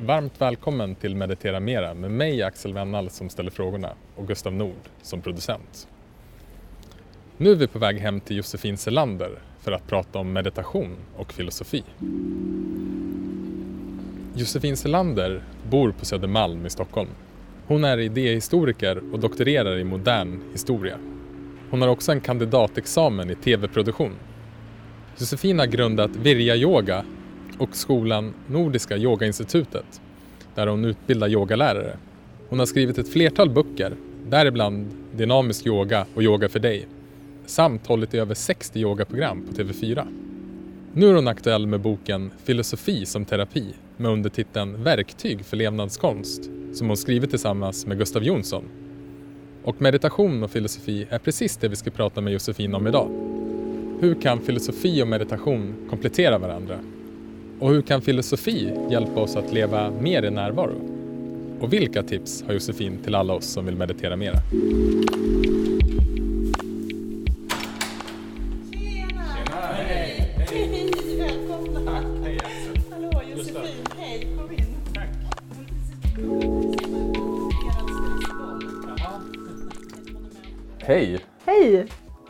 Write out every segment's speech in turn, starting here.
Varmt välkommen till Meditera Mera med mig Axel Wennall som ställer frågorna och Gustav Nord som producent. Nu är vi på väg hem till Josefin Selander för att prata om meditation och filosofi. Josefin Selander bor på Södermalm i Stockholm. Hon är idéhistoriker och doktorerar i modern historia. Hon har också en kandidatexamen i tv-produktion. Josefin har grundat Virja Yoga och skolan Nordiska Yogainstitutet där hon utbildar yogalärare. Hon har skrivit ett flertal böcker, däribland Dynamisk yoga och Yoga för dig samt hållit i över 60 yogaprogram på TV4. Nu är hon aktuell med boken Filosofi som terapi med undertiteln Verktyg för levnadskonst som hon skrivit tillsammans med Gustav Jonsson. Och meditation och filosofi är precis det vi ska prata med Josefin om idag. Hur kan filosofi och meditation komplettera varandra? Och hur kan filosofi hjälpa oss att leva mer i närvaro? Och vilka tips har Josefin till alla oss som vill meditera mera? Hej! Hej! Välkomna! Hej Axel. Hallå Josefin, hej! Kom in. Tack. Hej! Hej!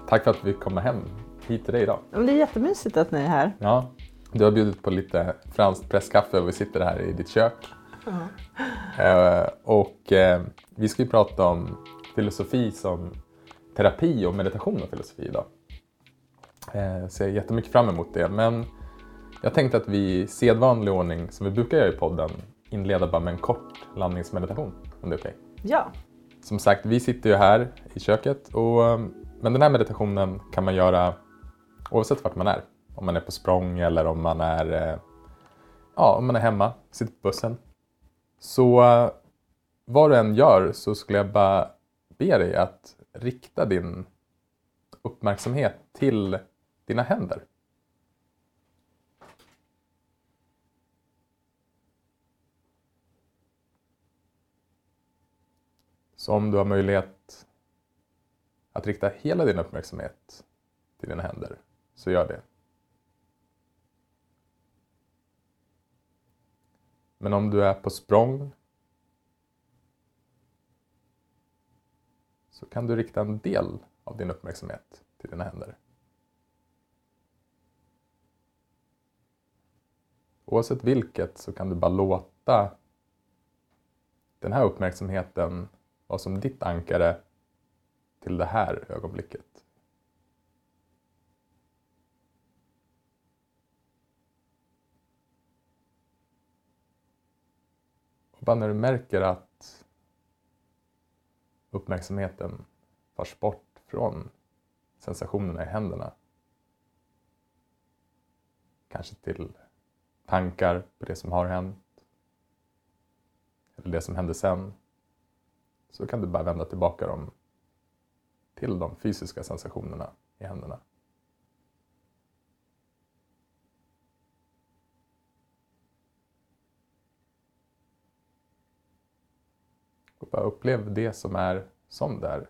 Tack för att vi kommer hem hit till dig idag. Men Det är jättemysigt att ni är här. Ja, du har bjudit på lite franskt presskaffe och vi sitter här i ditt kök. Eh, och eh, vi ska ju prata om filosofi som terapi och meditation och filosofi idag. Eh, ser jättemycket fram emot det. Men jag tänkte att vi i sedvanlig ordning, som vi brukar göra i podden, inleda bara med en kort landningsmeditation. Om det är okej. Ja. Som sagt, vi sitter ju här i köket. Och, men den här meditationen kan man göra oavsett vart man är. Om man är på språng eller om man är, eh, ja, om man är hemma, sitter på bussen. Så eh, vad du än gör så skulle jag bara be dig att rikta din uppmärksamhet till dina händer. Så om du har möjlighet att rikta hela din uppmärksamhet till dina händer, så gör det. Men om du är på språng så kan du rikta en del av din uppmärksamhet till dina händer. Oavsett vilket så kan du bara låta den här uppmärksamheten vara som ditt ankare till det här ögonblicket. Och när du märker att uppmärksamheten förs bort från sensationerna i händerna. Kanske till tankar på det som har hänt. Eller det som hände sen. Så kan du bara vända tillbaka dem till de fysiska sensationerna i händerna. Bara upplev det som är som det är.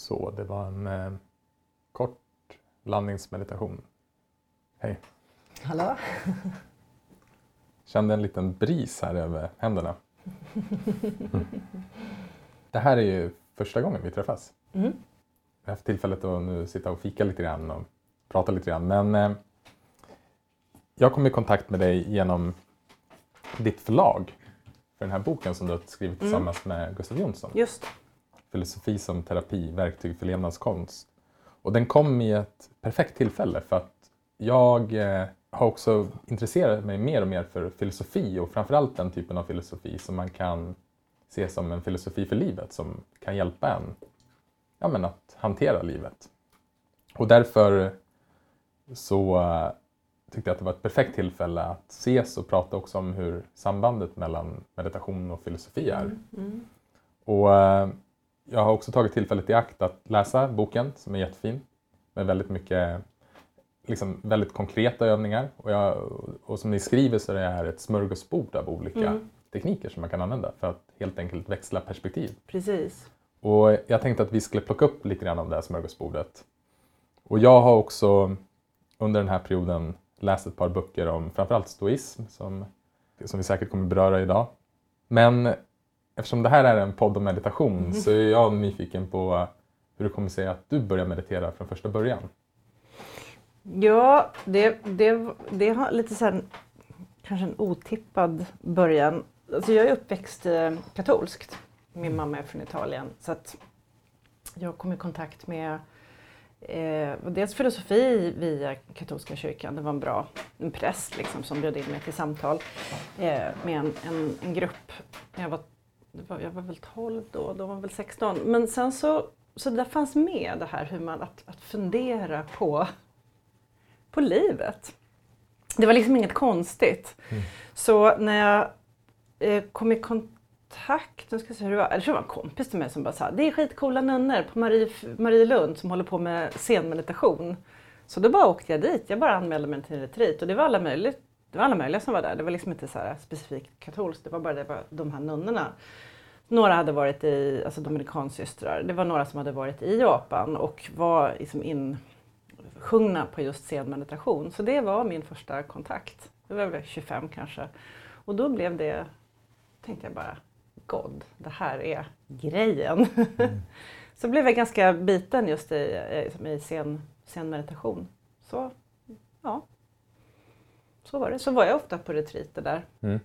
Så det var en eh, kort landningsmeditation. Hej. Hallå? Kände en liten bris här över händerna. Mm. Det här är ju första gången vi träffas. Mm. Jag har haft tillfället att nu sitta och fika lite grann och prata lite grann. Men eh, jag kom i kontakt med dig genom ditt förlag för den här boken som du har skrivit tillsammans med Gustav Jonsson. Just Filosofi som terapi, verktyg för levnadskonst. Och den kom i ett perfekt tillfälle för att jag eh, har också intresserat mig mer och mer för filosofi och framförallt den typen av filosofi som man kan se som en filosofi för livet som kan hjälpa en ja, men att hantera livet. Och därför så eh, tyckte jag att det var ett perfekt tillfälle att ses och prata också om hur sambandet mellan meditation och filosofi är. Mm. Och eh, jag har också tagit tillfället i akt att läsa boken som är jättefin med väldigt mycket liksom väldigt konkreta övningar. Och, jag, och som ni skriver så är det här ett smörgåsbord av olika Mm. Tekniker som man kan använda för att helt enkelt växla perspektiv. Precis. Och jag tänkte att vi skulle plocka upp lite grann av det här smörgåsbordet. Och jag har också under den här perioden läst ett par böcker om framförallt stoism som, som vi säkert kommer beröra idag. Men eftersom det här är en podd om meditation Mm. så är jag nyfiken på hur det kommer sig att du börjar meditera från första början. Ja, det, det, det har lite här, kanske en otippad början. Alltså jag är uppväxt eh, katolskt. Min mamma är från Italien. Så att jag kom i kontakt med eh, dels filosofi via katolska kyrkan. Det var en bra en präst liksom, som bjöd in mig till samtal eh, med en, en, en grupp. Jag var, var, jag var väl 12 då, de var väl 16. Men sen så, så där fanns med det här hur man, att, att fundera på på livet. Det var liksom inget konstigt. Mm. Så när jag Eh, kom i kontakt, nu ska jag se hur det var, jag tror det var en kompis till mig som bara sa det är skitcoola nunnor på Marie, Marielund som håller på med scenmeditation. Så då bara åkte jag dit, jag bara anmälde mig till en retreat och det var alla möjliga, det var alla möjliga som var där. Det var liksom inte så här specifikt katolskt, det var bara det, var de här nunnorna. Några hade varit i, alltså dominikansystrar, det var några som hade varit i Japan och var liksom insjungna på just scenmeditation. Så det var min första kontakt. Det var väl 25 kanske. Och då blev det, tänkte jag bara, God, det här är grejen. så blev jag ganska biten just i, eh, i scen, scenmeditation. Så, ja. Så var det. Så var jag ofta på retreater där. Mm.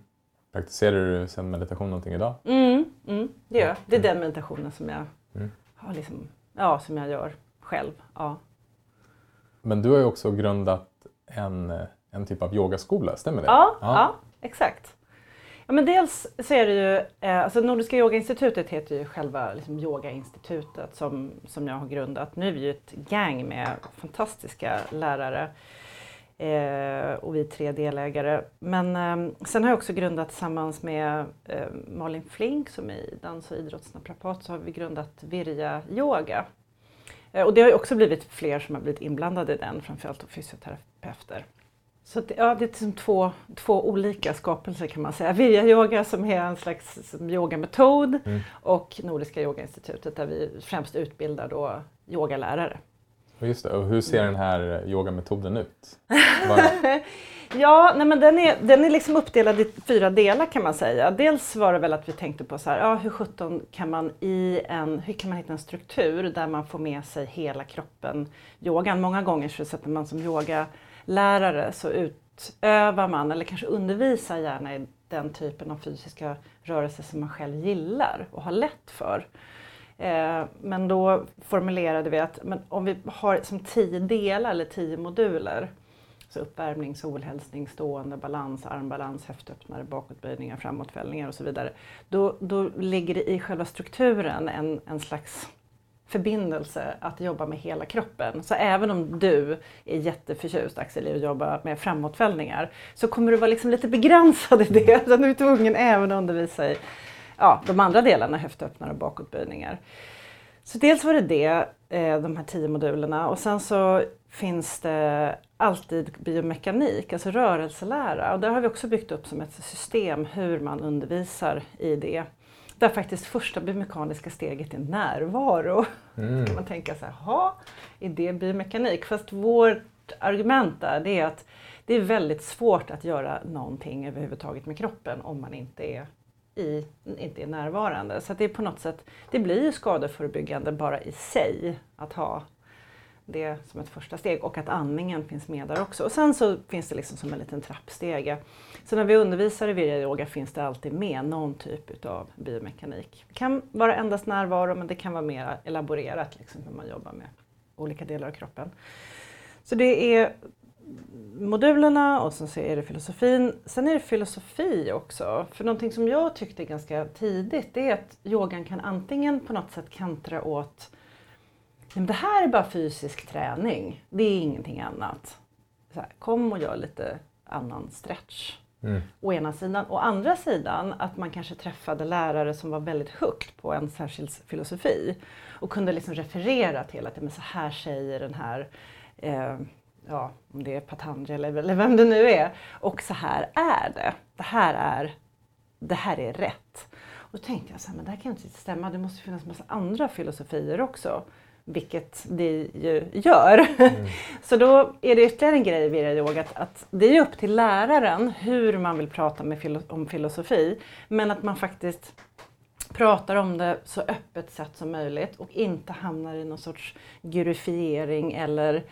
Praktiserar du sen meditation någonting idag? Mm, mm, det gör jag. Det är den meditationen som jag, Mm. har liksom, ja, som jag gör själv. Ja. Men du har ju också grundat en, en typ av yogaskola, stämmer det? Ja, ja. exakt. Ja, men dels så är det ju, eh, alltså Nordiska yogainstitutet heter ju själva liksom, yogainstitutet som, som jag har grundat. Nu är vi ju ett gäng med fantastiska lärare eh, och vi är tre delägare. Men eh, sen har jag också grundat tillsammans med eh, Malin Flink som är dans och idrottsnaprapat så har vi grundat Virja Yoga. Eh, och det har ju också blivit fler som har blivit inblandade i den, framförallt fysioterapeuter. Så att, ja, det är liksom två, två olika skapelser kan man säga. Virya yoga som är en slags yogametod Mm. och Nordiska yogainstitutet där vi främst utbildar då yogalärare. Just det. Och hur ser den här yogametoden ut? Ja, nej men den är, den är liksom uppdelad i fyra delar kan man säga. Dels var det väl att vi tänkte på så här, ja, hur sjutton kan man i en, hur kan man hitta en struktur där man får med sig hela kroppen yogan. Många gånger så sätter man som lärare så utövar man eller kanske undervisar gärna i den typen av fysiska rörelser som man själv gillar och har lätt för. Eh, men då formulerade vi att men om vi har som tio delar eller tio moduler så uppvärmning, solhälsning, stående, balans, armbalans, höftöppnare, bakåtböjningar, framåtfällningar och så vidare. Då, då ligger det i själva strukturen en, en slags förbindelse att jobba med hela kroppen. Så även om du är jätteförtjust Axel i att jobba med framåtfällningar så kommer du vara liksom lite begränsad i det. Så du är tvungen även att undervisa i ja, de andra delarna, höftöppnare och bakåtböjningar. Så dels var det det, eh, de här tio modulerna och sen så finns det alltid biomekanik, alltså rörelselära. Och där har vi också byggt upp som ett system hur man undervisar i det. Där faktiskt första biomekaniska steget är närvaro. Mm. kan man tänka så här, jaha, är det biomekanik? Fast vårt argument där det är att det är väldigt svårt att göra någonting överhuvudtaget med kroppen om man inte är i, inte är närvarande. Så det är på något sätt, det blir ju skadeförebyggande bara i sig att ha det som ett första steg och att andningen finns med där också. Och sen så finns det liksom som en liten trappstege. Så när vi undervisar i virya yoga finns det alltid med någon typ utav biomekanik. Det kan vara endast närvaro men det kan vara mer elaborerat liksom hur man jobbar med olika delar av kroppen. Så det är modulerna och sen så är det filosofin. Sen är det filosofi också. För någonting som jag tyckte ganska tidigt det är att yogan kan antingen på något sätt kantra åt men det här är bara fysisk träning, det är ingenting annat. Så här, kom och gör lite annan stretch. Mm. Å ena sidan. Å andra sidan att man kanske träffade lärare som var väldigt högt på en särskild filosofi och kunde liksom referera till att men så här säger den här eh, ja, om det är Patanjali eller, eller vem det nu är. Och så här är det. Det här är det här är rätt. Och då tänkte jag så här, men det här kan inte stämma, det måste finnas en massa andra filosofier också. Vilket det ju gör. Mm. så då är det ytterligare en grej i Virya Yoga att, att, det är upp till läraren hur man vill prata med filo om filosofi. Men att man faktiskt pratar om det så öppet sätt som möjligt och inte hamnar i någon sorts gurufiering eller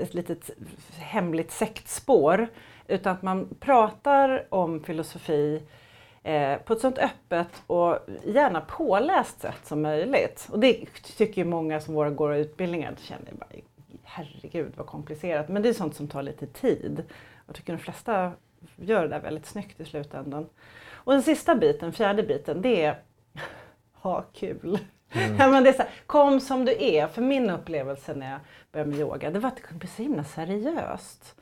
ett litet hemligt sektspår. Utan att man pratar om filosofi eh, på ett sånt öppet och gärna påläst sätt som möjligt. Och det tycker ju många som våra går utbildningar, känner bara herregud vad komplicerat. Men det är sånt som tar lite tid. Jag tycker de flesta gör det där väldigt snyggt i slutändan. Och den sista biten, fjärde biten, det är ha kul. Mm. Ja, men det är så här, kom som du är. För min upplevelse när jag började med yoga, det var att det kunde bli så himla seriöst.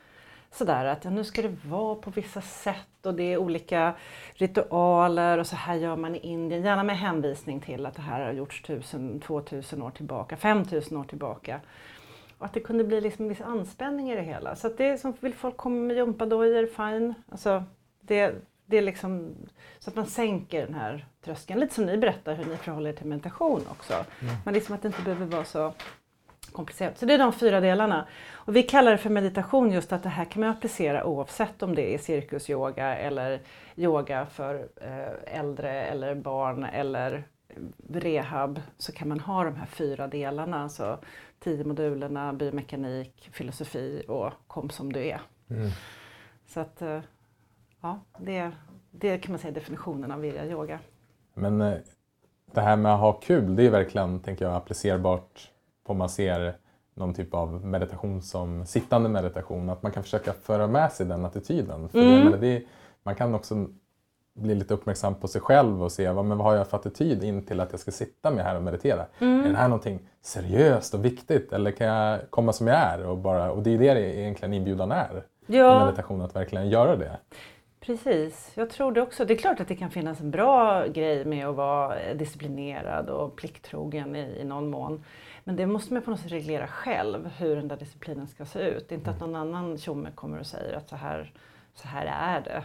Sådär att ja, nu ska det vara på vissa sätt och det är olika ritualer och så här gör man i Indien. Gärna med hänvisning till att det här har gjorts tusen, 2000 år tillbaka, 5000 år tillbaka. Och att det kunde bli liksom en viss anspänning i det hela. Så att det som, vill folk komma med gympadojor, fine. Alltså, det, det är liksom så att man sänker den här tröskeln. Lite som ni berättar hur ni förhåller er till meditation också. Mm. Men liksom att det inte behöver vara så komplicerat. Så det är de fyra delarna. Och vi kallar det för meditation just att det här kan man applicera oavsett om det är cirkusyoga eller yoga för eh, äldre eller barn eller rehab så kan man ha de här fyra delarna. Alltså tio modulerna, biomekanik, filosofi och kom som du är. Mm. Så att eh, ja, det, det kan man säga är definitionen av virya yoga. Men eh, det här med att ha kul, det är verkligen, tänker jag, applicerbart på man ser någon typ av meditation som sittande meditation. Att man kan försöka föra med sig den attityden. För mm. det, det, man kan också bli lite uppmärksam på sig själv och se vad, men vad har jag för attityd in till att jag ska sitta med här och meditera. Mm. Är det här någonting seriöst och viktigt eller kan jag komma som jag är? Och, bara, och det är det egentligen inbjudan är. Ja. Meditation, att verkligen göra det. Precis, jag tror det också. Det är klart att det kan finnas en bra grej med att vara disciplinerad och plikttrogen i, i någon mån. Men det måste man på något sätt reglera själv, hur den där disciplinen ska se ut. Inte att någon annan tjomme kommer och säger att så här, så här är det.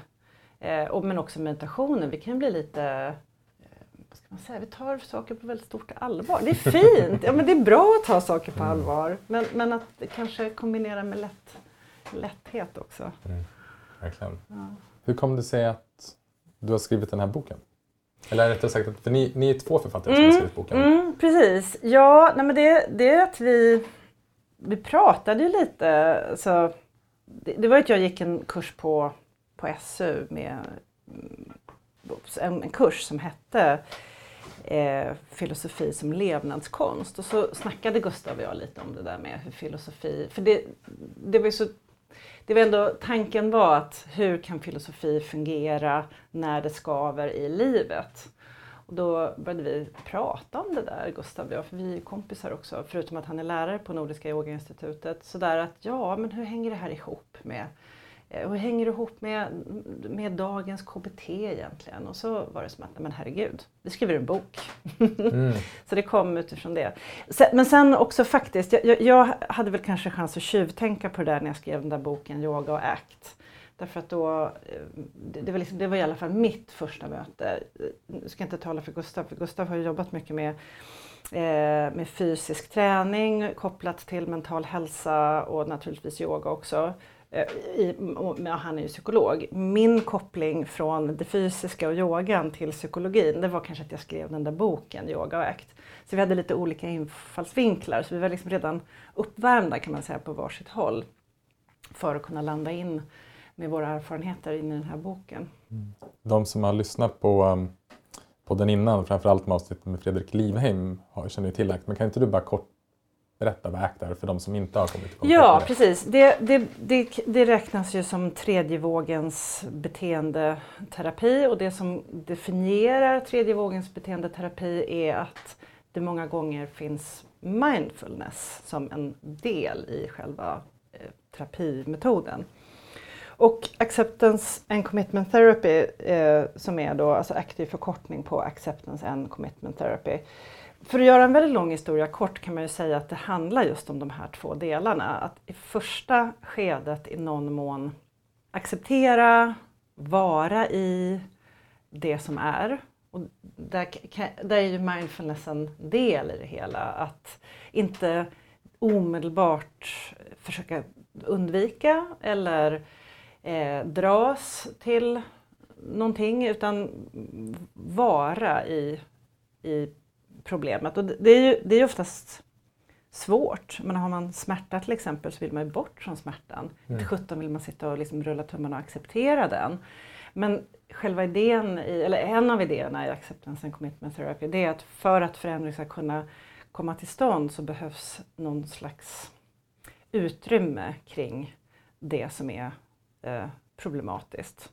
Eh, och, men också meditationen, vi kan bli lite eh, vad ska man säga, vi tar saker på väldigt stort allvar. Det är fint, ja, men det är bra att ta saker på mm. allvar. Men, men att kanske kombinera med lätt, lätthet också. Mm. Ja. Hur kom det sig att du har skrivit den här boken? Eller rättare sagt, för ni, ni är två författare som har mm, skrivit boken. Mm, precis. Ja, nej men det, det är att vi, vi pratade ju lite. Så det, det var att jag gick en kurs på, på SU med en, en kurs som hette eh, filosofi som levnadskonst. Och så snackade Gustav och jag lite om det där med hur filosofi, för det, det var ju så det var ändå, tanken var att hur kan filosofi fungera när det skaver i livet? Och då började vi prata om det där, Gustav och jag, för vi är kompisar också, förutom att han är lärare på Nordiska yogainstitutet. Så där att, ja, men hur hänger det här ihop med hur hänger det ihop med, med dagens KBT egentligen? Och så var det som att, men herregud, vi skriver en bok. Mm. så det kom utifrån det. Men sen också faktiskt, jag, jag, hade väl kanske chans att tjuvtänka på det där när jag skrev den där boken Yoga och ACT. Därför att då, eh, det var, liksom, det var i alla fall mitt första möte. Nu ska jag inte tala för Gustav, för Gustav har jobbat mycket med eh, med fysisk träning kopplat till mental hälsa och naturligtvis yoga också. Eh, han är ju psykolog. Min koppling från det fysiska och yogan till psykologin, det var kanske att jag skrev den där boken, Yoga och ACT. Så vi hade lite olika infallsvinklar, så vi var liksom redan uppvärmda kan man säga på varsitt håll för att kunna landa in med våra erfarenheter in i den här boken. Mm. De som har lyssnat på um, podden innan, framförallt med avsnittet med Fredrik Livheim, känner ju till ACT, men kan inte du bara kort berätta vad ACT är för de som inte har kommit i kontakt Ja, med det. precis. Det, det, det, det, räknas ju som tredje vågens beteendeterapi och det som definierar tredje vågens beteendeterapi är att det många gånger finns mindfulness som en del i själva eh, terapimetoden. Och Acceptance and Commitment Therapy, eh, som är då alltså aktiv förkortning på Acceptance and Commitment Therapy, för att göra en väldigt lång historia kort kan man ju säga att det handlar just om de här två delarna. Att i första skedet i någon mån acceptera, vara i, det som är. Och där, där är ju mindfulness en del i det hela. Att inte omedelbart försöka undvika eller eh, dras till någonting utan vara i, i problemet. Och det är ju det är oftast svårt. Men har man smärta till exempel så vill man ju bort från smärtan. Mm. Till 17 vill man sitta och liksom rulla tummarna och acceptera den. Men själva idén, i, eller en av idéerna i acceptance and commitment therapy, det är att för att förändring ska kunna komma till stånd så behövs någon slags utrymme kring det som är eh, problematiskt.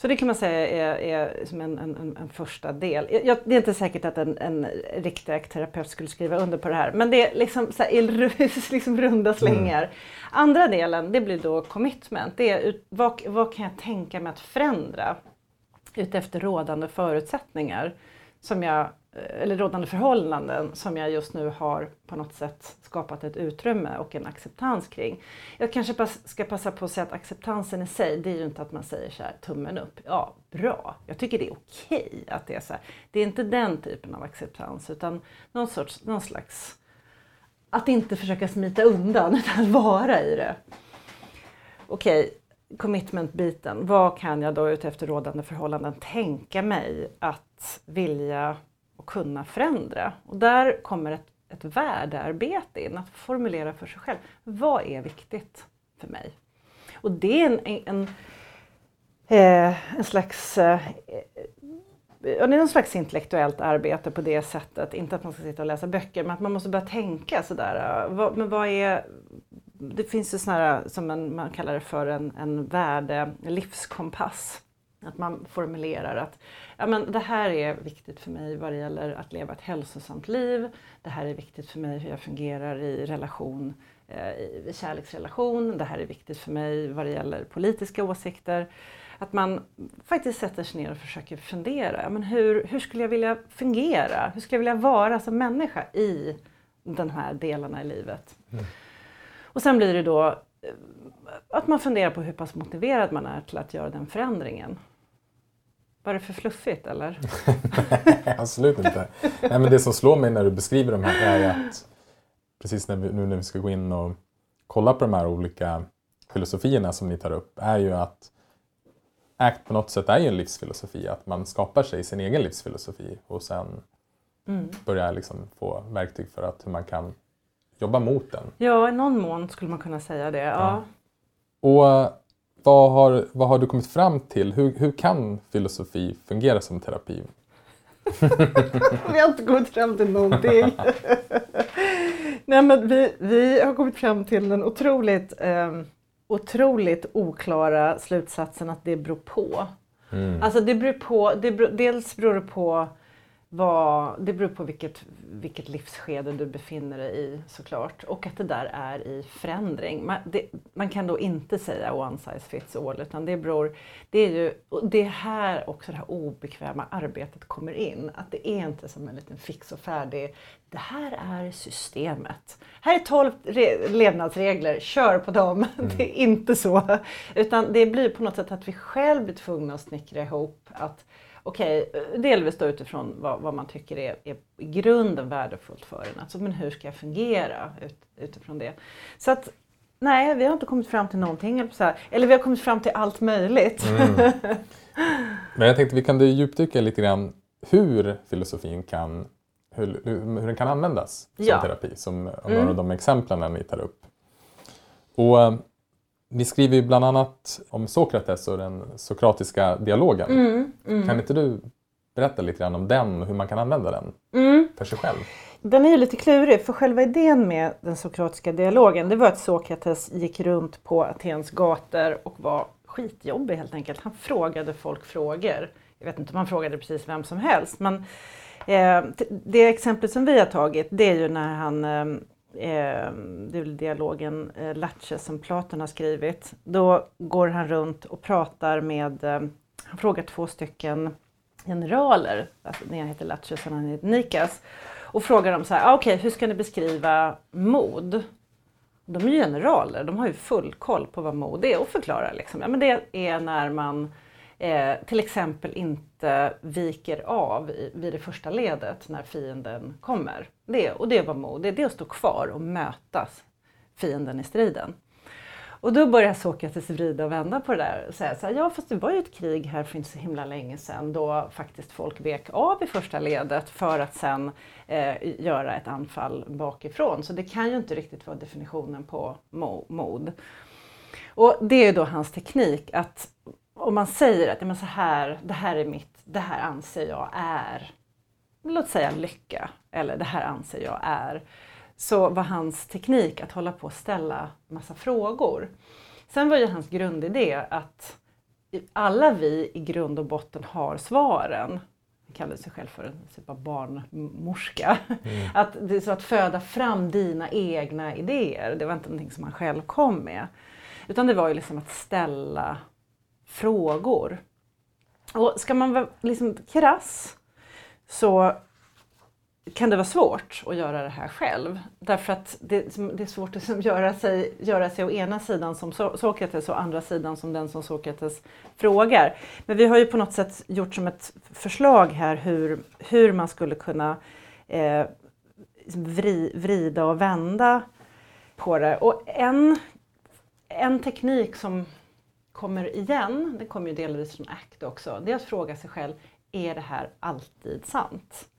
Så det kan man säga är, är som en, en, en första del. Jag, det är inte säkert att en, en riktig terapeut skulle skriva under på det här, men det är liksom, så här, liksom runda slängar. Mm. Andra delen, det blir då commitment. Det är vad, vad kan jag tänka mig att förändra utefter rådande förutsättningar som jag Eh, eller rådande förhållanden som jag just nu har på något sätt skapat ett utrymme och en acceptans kring. Jag kanske pass, ska passa på att säga att acceptansen i sig, det är ju inte att man säger så här tummen upp, ja bra, jag tycker det är okej att det är så här. Det är inte den typen av acceptans utan någon sorts, någon slags, att inte försöka smita undan utan att vara i det. Okej, commitment-biten, vad kan jag då utefter rådande förhållanden tänka mig att vilja kunna förändra. Och där kommer ett, ett värdearbete in, att formulera för sig själv. Vad är viktigt för mig? Och det är en, en, en, en slags eh, det är någon slags intellektuellt arbete på det sättet. Inte att man ska sitta och läsa böcker, men att man måste börja tänka sådär. Eh, vad, men vad är... Det finns ju sådana här, som en, man kallar det för en, en värde, livskompass. Att man formulerar att ja, men det här är viktigt för mig vad det gäller att leva ett hälsosamt liv. Det här är viktigt för mig hur jag fungerar i relation, eh, i kärleksrelation. Det här är viktigt för mig vad det gäller politiska åsikter. Att man faktiskt sätter sig ner och försöker fundera. Men hur, hur skulle jag vilja fungera? Hur skulle jag vilja vara som människa i de här delarna i livet? Mm. Och sen blir det då eh, att man funderar på hur pass motiverad man är till att göra den förändringen. Var det för fluffigt eller? Absolut inte. Nej, men det som slår mig när du beskriver de här är att precis när vi, nu när vi ska gå in och kolla på de här olika filosofierna som ni tar upp är ju att ACT på något sätt är ju en livsfilosofi, att man skapar sig sin egen livsfilosofi och sen mm. börjar liksom få verktyg för att hur man kan jobba mot den. Ja, i någon mån skulle man kunna säga det. Ja. ja. Och vad har, vad har du kommit fram till? Hur, hur kan filosofi fungera som terapi? vi har inte kommit fram till någonting. Nej, men vi, vi har kommit fram till den otroligt, eh, otroligt oklara slutsatsen att det beror på. Mm. Alltså det beror på, det beror, dels beror det på vad, det beror på vilket, vilket livsskede du befinner dig i såklart. Och att det där är i förändring. Man, det, man kan då inte säga one size fits all utan det beror, det är ju, det är här också det här obekväma arbetet kommer in. Att det är inte som en liten fix och färdig, det här är systemet. Här är tolv levnadsregler, kör på dem. Mm. Det är inte så. Utan det blir på något sätt att vi själv blir tvungna att snickra ihop att okej, okay, delvis då utifrån vad, vad man tycker är, är, i grunden värdefullt för en. Alltså, men hur ska jag fungera ut, utifrån det? Så att nej, vi har inte kommit fram till någonting. Eller, så här, eller vi har kommit fram till allt möjligt. Mm. Men jag tänkte vi kan djupdyka lite grann hur filosofin kan hur, hur den kan användas som ja. terapi, som mm. några av de exemplen ni tar upp. Och ni skriver ju bland annat om Sokrates och den sokratiska dialogen. Mm, mm. Kan inte du berätta lite grann om den och hur man kan använda den mm. för sig själv? Den är ju lite klurig för själva idén med den sokratiska dialogen det var att Sokrates gick runt på Atens gator och var skitjobbig helt enkelt. Han frågade folk frågor. Jag vet inte om han frågade precis vem som helst men eh, det exemplet som vi har tagit det är ju när han eh, eh, det är väl dialogen eh, Laches som Platon har skrivit. Då går han runt och pratar med, eh, han frågar två stycken generaler, alltså den ena heter Laches och den andra heter Nikas, och frågar dem så här, ah, okej okay, hur ska ni beskriva mod? De är ju generaler, de har ju full koll på vad mod är och förklarar liksom. Ja, men det är när man eh, till exempel inte viker av i, vid det första ledet när fienden kommer. Det, och det var mod, det är att stå kvar och mötas fienden i striden. Och då börjar Sokrates vrida och vända på det där och säga så här, ja fast det var ju ett krig här för inte så himla länge sedan då faktiskt folk vek av i första ledet för att sen eh, göra ett anfall bakifrån. Så det kan ju inte riktigt vara definitionen på mo mod. Och det är då hans teknik att om man säger att ja, men så här, det här är mitt, det här anser jag är, låt säga lycka, eller det här anser jag är så var hans teknik att hålla på och ställa massa frågor. Sen var ju hans grundidé att alla vi i grund och botten har svaren. Han kallade sig själv för en typ av barnmorska. Mm. Att, det är så att föda fram dina egna idéer, det var inte någonting som han själv kom med. Utan det var ju liksom att ställa frågor. Och ska man vara liksom krass så kan det vara svårt att göra det här själv. Därför att det, det är svårt att göra sig, göra sig å ena sidan som Sokrates och å andra sidan som den som Sokrates frågar. Men vi har ju på något sätt gjort som ett förslag här hur, hur man skulle kunna eh, liksom vri, vrida och vända på det. Och en, en teknik som kommer igen, det kommer ju delvis från ACT också, det är att fråga sig själv, är det här alltid sant?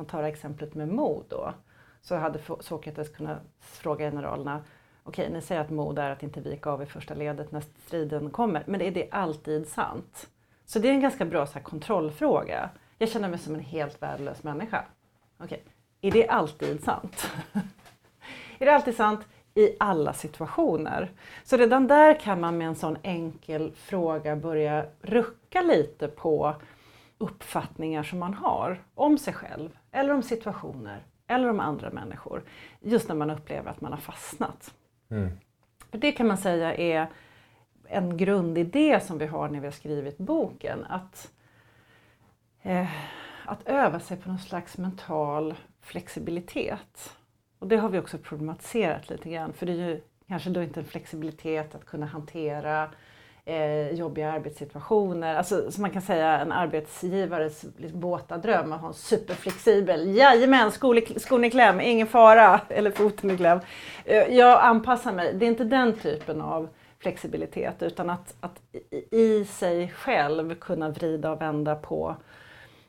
Man tar exemplet med mod då, så hade Sokrates kunnat fråga generalerna Okej, ni säger att mod är att inte vika av i första ledet när striden kommer, men är det alltid sant? Så det är en ganska bra så här, kontrollfråga. Jag känner mig som en helt värdelös människa. Okej, är det alltid sant? är det alltid sant i alla situationer? Så redan där kan man med en sån enkel fråga börja rucka lite på uppfattningar som man har om sig själv eller om situationer eller om andra människor. Just när man upplever att man har fastnat. Mm. För det kan man säga är en grundidé som vi har när vi har skrivit boken. Att, eh, att öva sig på någon slags mental flexibilitet. Och det har vi också problematiserat lite grann. För det är ju kanske då inte en flexibilitet att kunna hantera eh, jobbiga arbetssituationer. Alltså, som man kan säga en arbetsgivares liksom, våta dröm att ha en superflexibel, jajamän skon i kläm, ingen fara, eller foten i kläm. Eh, jag anpassar mig. Det är inte den typen av flexibilitet utan att, att i sig själv kunna vrida och vända på,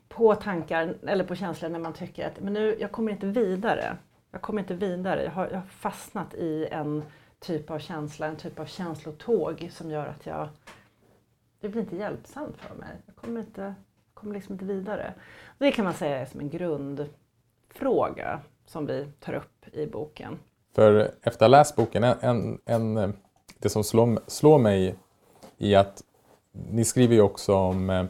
på tankar eller på känslor när man tycker att men nu, jag kommer inte vidare. Jag kommer inte vidare. Jag har, jag har fastnat i en typ av känsla, en typ av känslotåg som gör att jag det blir inte hjälpsamt för mig. Jag kommer, inte, kommer liksom inte vidare. Det kan man säga är som en grundfråga som vi tar upp i boken. För efter att ha läst boken, en, en, det som slår, slår mig i att ni skriver ju också om eh,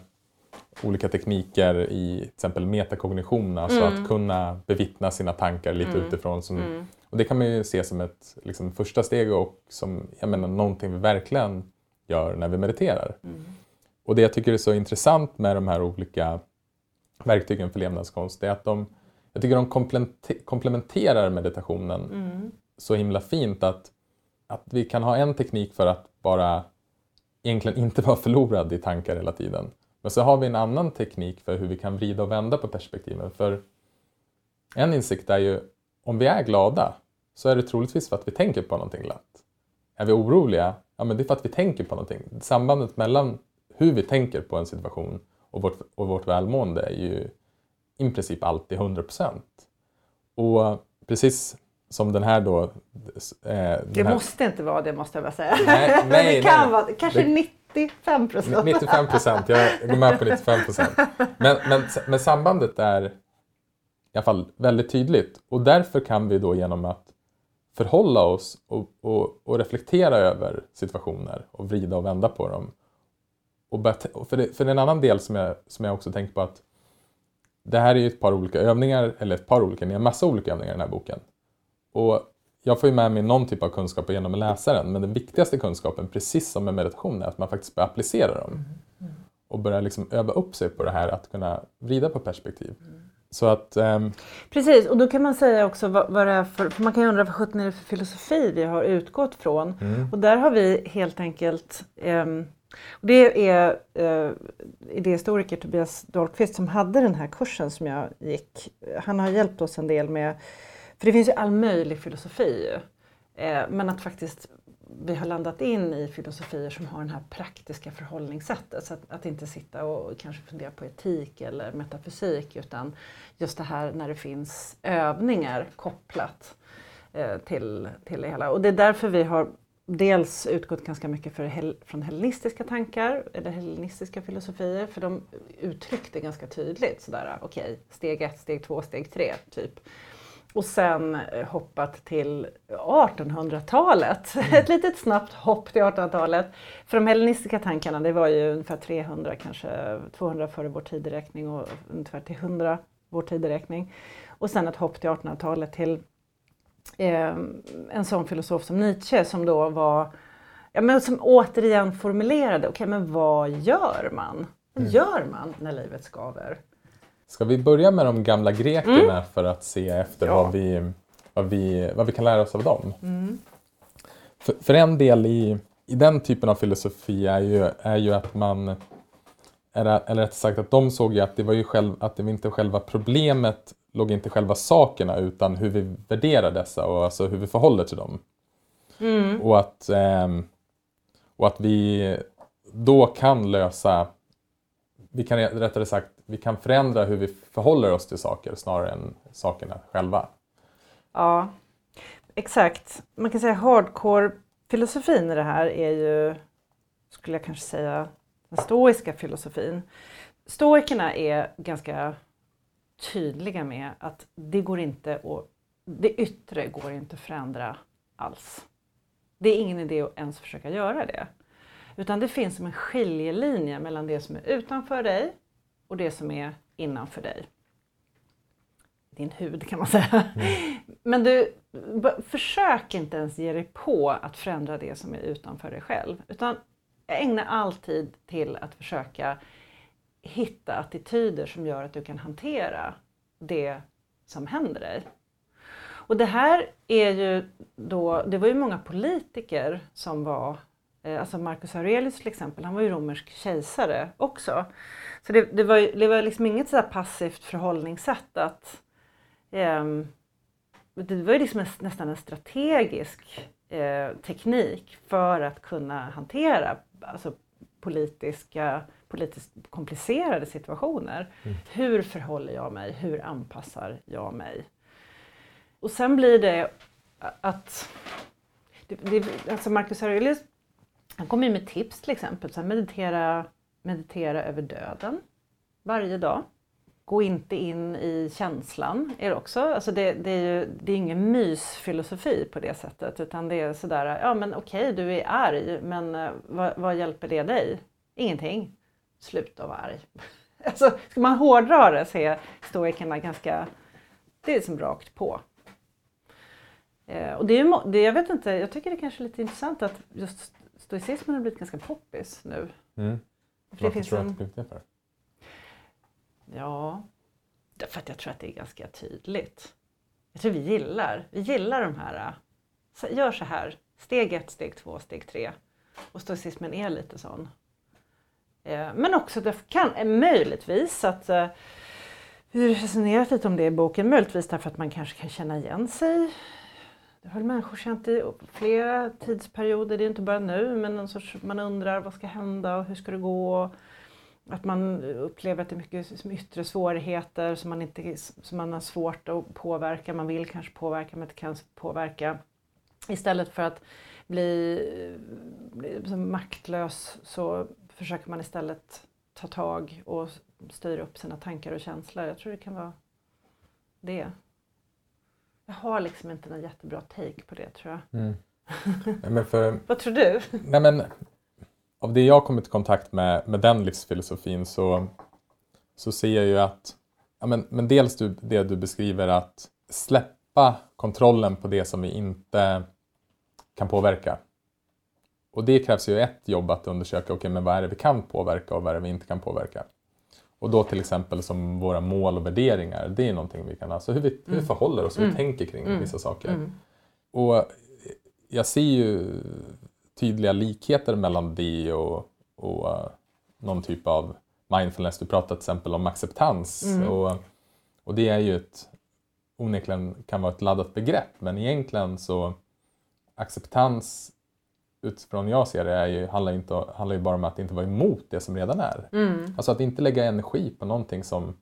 olika tekniker i till exempel metakognition, alltså mm. att kunna bevittna sina tankar lite mm. utifrån. Som, mm. Och det kan man ju se som ett liksom, första steg och som jag menar, någonting vi verkligen gör när vi mediterar. Mm. Och det jag tycker är så intressant med de här olika verktygen för levnadskonst är att de, jag tycker de komplementerar meditationen mm. så himla fint att, att vi kan ha en teknik för att bara egentligen inte vara förlorad i tankar hela tiden. Men så har vi en annan teknik för hur vi kan vrida och vända på perspektiven. För en insikt är ju, om vi är glada så är det troligtvis för att vi tänker på någonting glatt. Är vi oroliga? Ja, men det är för att vi tänker på någonting. Sambandet mellan hur vi tänker på en situation och vårt, och vårt välmående är ju i princip alltid 100 procent. Och precis som den här då... Eh, det här... måste inte vara det måste jag bara säga. Nej, nej, det kan nej, vara kanske det... 95 procent. 95 procent, jag går med på 95 procent. Men, men, men sambandet är i alla fall väldigt tydligt och därför kan vi då genom att förhålla oss och, och, och reflektera över situationer och vrida och vända på dem. Och för, det, för en annan del som jag, som jag också tänker på att det här är ju ett par olika övningar, eller ett par olika, ni har massa olika övningar i den här boken. Och jag får ju med mig någon typ av kunskap genom att läsa den, men den viktigaste kunskapen, precis som med meditation, är att man faktiskt börjar applicera dem. Mm. Mm. Och börjar liksom öva upp sig på det här att kunna vrida på perspektiv. Så att, um... Precis, och då kan man säga också vad, vad det är för, för man kan ju undra vad sjutton är det för filosofi vi har utgått från. Mm. Och där har vi helt enkelt um, Det är eh, idéhistoriker Tobias Dahlqvist som hade den här kursen som jag gick. Han har hjälpt oss en del med, för det finns ju all möjlig filosofi eh, men att faktiskt vi har landat in i filosofier som har det här praktiska förhållningssättet. Så att, att, inte sitta och kanske fundera på etik eller metafysik utan just det här när det finns övningar kopplat eh, till, till det hela. Och det är därför vi har dels utgått ganska mycket för, från hellenistiska tankar eller hellenistiska filosofier för de uttryckte ganska tydligt sådär okej, okay, steg ett, steg två, steg tre typ. Och sen eh, hoppat till 1800-talet. Mm. Ett litet snabbt hopp till 1800-talet. För de hellenistiska tankarna det var ju ungefär 300, kanske 200 före vår tideräkning och ungefär till 100 vår tideräkning. Och sen ett hopp till 1800-talet till eh, en sån filosof som Nietzsche som då var, ja men som återigen formulerade, okej okay, men vad gör man? Vad mm. gör man när livet skaver? Ska vi börja med de gamla grekerna mm. för att se efter ja. vad, vi, vad, vi, vad vi kan lära oss av dem? Mm. För, för, en del i, i den typen av filosofi är ju, är ju att man eller, rätt sagt att de såg ju att det var ju själv, att det var inte själva problemet låg inte själva sakerna utan hur vi värderar dessa och alltså hur vi förhåller till dem. Mm. Och, att, eh, och att vi då kan lösa, vi kan rättare sagt, vi kan förändra hur vi förhåller oss till saker snarare än sakerna själva. Ja, exakt. Man kan säga hardcore-filosofin i det här är ju, skulle jag kanske säga, den stoiska filosofin. Stoikerna är ganska tydliga med att det går inte att, det yttre går inte att förändra alls. Det är ingen idé att ens försöka göra det. Utan det finns som en skiljelinje mellan det som är utanför dig och det som är innanför dig. Din hud kan man säga. Mm. Men du, försök inte ens ge dig på att förändra det som är utanför dig själv. Utan ägna alltid till att försöka hitta attityder som gör att du kan hantera det som händer dig. Och det här är ju då, det var ju många politiker som var, eh, alltså Marcus Aurelius till exempel, han var ju romersk kejsare också. Så det, det var, det var liksom inget så passivt förhållningssätt att eh, det var ju liksom nästan en strategisk eh, teknik för att kunna hantera alltså, politiska politiskt komplicerade situationer. Mm. Hur förhåller jag mig? Hur anpassar jag mig? Och sen blir det att det, det, alltså Marcus Aurelius han kommer med tips till exempel, så meditera, meditera över döden varje dag. Gå inte in i känslan är det också. Alltså det, det är ju det är ingen mysfilosofi på det sättet utan det är sådär, ja men okej du är arg men eh, vad, vad hjälper det dig? Ingenting sluta vara arg. Alltså, ska man hårdra det så är stoikerna ganska, det är som rakt på. Eh, och det är, det, jag vet inte, jag tycker det är kanske är lite intressant att just stoicismen har blivit ganska poppis nu. Mm. För Varför tror du att det blivit det för? Ja, därför att jag tror att det är ganska tydligt. Jag tror vi gillar, vi gillar de här, så, gör så här, steg ett, steg två, steg tre. Och stoicismen är lite sån. Eh, men också det kan möjligtvis att eh, vi har resonerat lite om det i boken, möjligtvis därför att man kanske kan känna igen sig. Det har människor känt i flera tidsperioder, det är inte bara nu, men en sorts, man undrar vad ska hända och hur ska det gå? Att man upplever att det är mycket yttre svårigheter som man, inte, som man har svårt att påverka. Man vill kanske påverka men inte kan påverka. Istället för att bli, bli liksom maktlös så försöker man istället ta tag och styra upp sina tankar och känslor. Jag tror det kan vara det. Jag har liksom inte någon jättebra take på det tror jag. Mm. Nej, för, Vad tror du? Nej, men, av det jag kommit i kontakt med, med den livsfilosofin så, så ser jag ju att ja, men, men dels du, det du beskriver att släppa kontrollen på det som vi inte kan påverka. Och det krävs ju ett jobb att undersöka, okay, men vad är det vi kan påverka och vad är det vi inte kan påverka? Och då till exempel som våra mål och värderingar, det är någonting vi kan, alltså hur vi, hur vi mm. förhåller oss, hur vi mm. tänker kring mm. vissa saker. Och jag ser ju tydliga likheter mellan det och, och uh, någon typ av mindfulness. Du pratar till exempel om acceptans Mm. och, och det är ju ett onekligen kan vara ett laddat begrepp men egentligen så acceptans utifrån jag ser det är ju, handlar, inte, handlar ju bara om att inte vara emot det som redan är. Mm. Alltså att inte lägga energi på någonting som,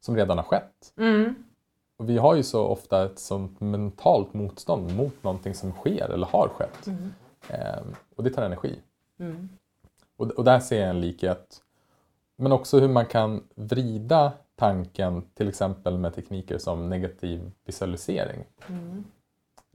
som redan har skett. Mm. Och vi har ju så ofta ett sånt mentalt motstånd mot någonting som sker eller har skett. Mm. Ehm, och det tar energi. Mm. Och, och där ser jag en likhet. Men också hur man kan vrida tanken till exempel med tekniker som negativ visualisering. Mm.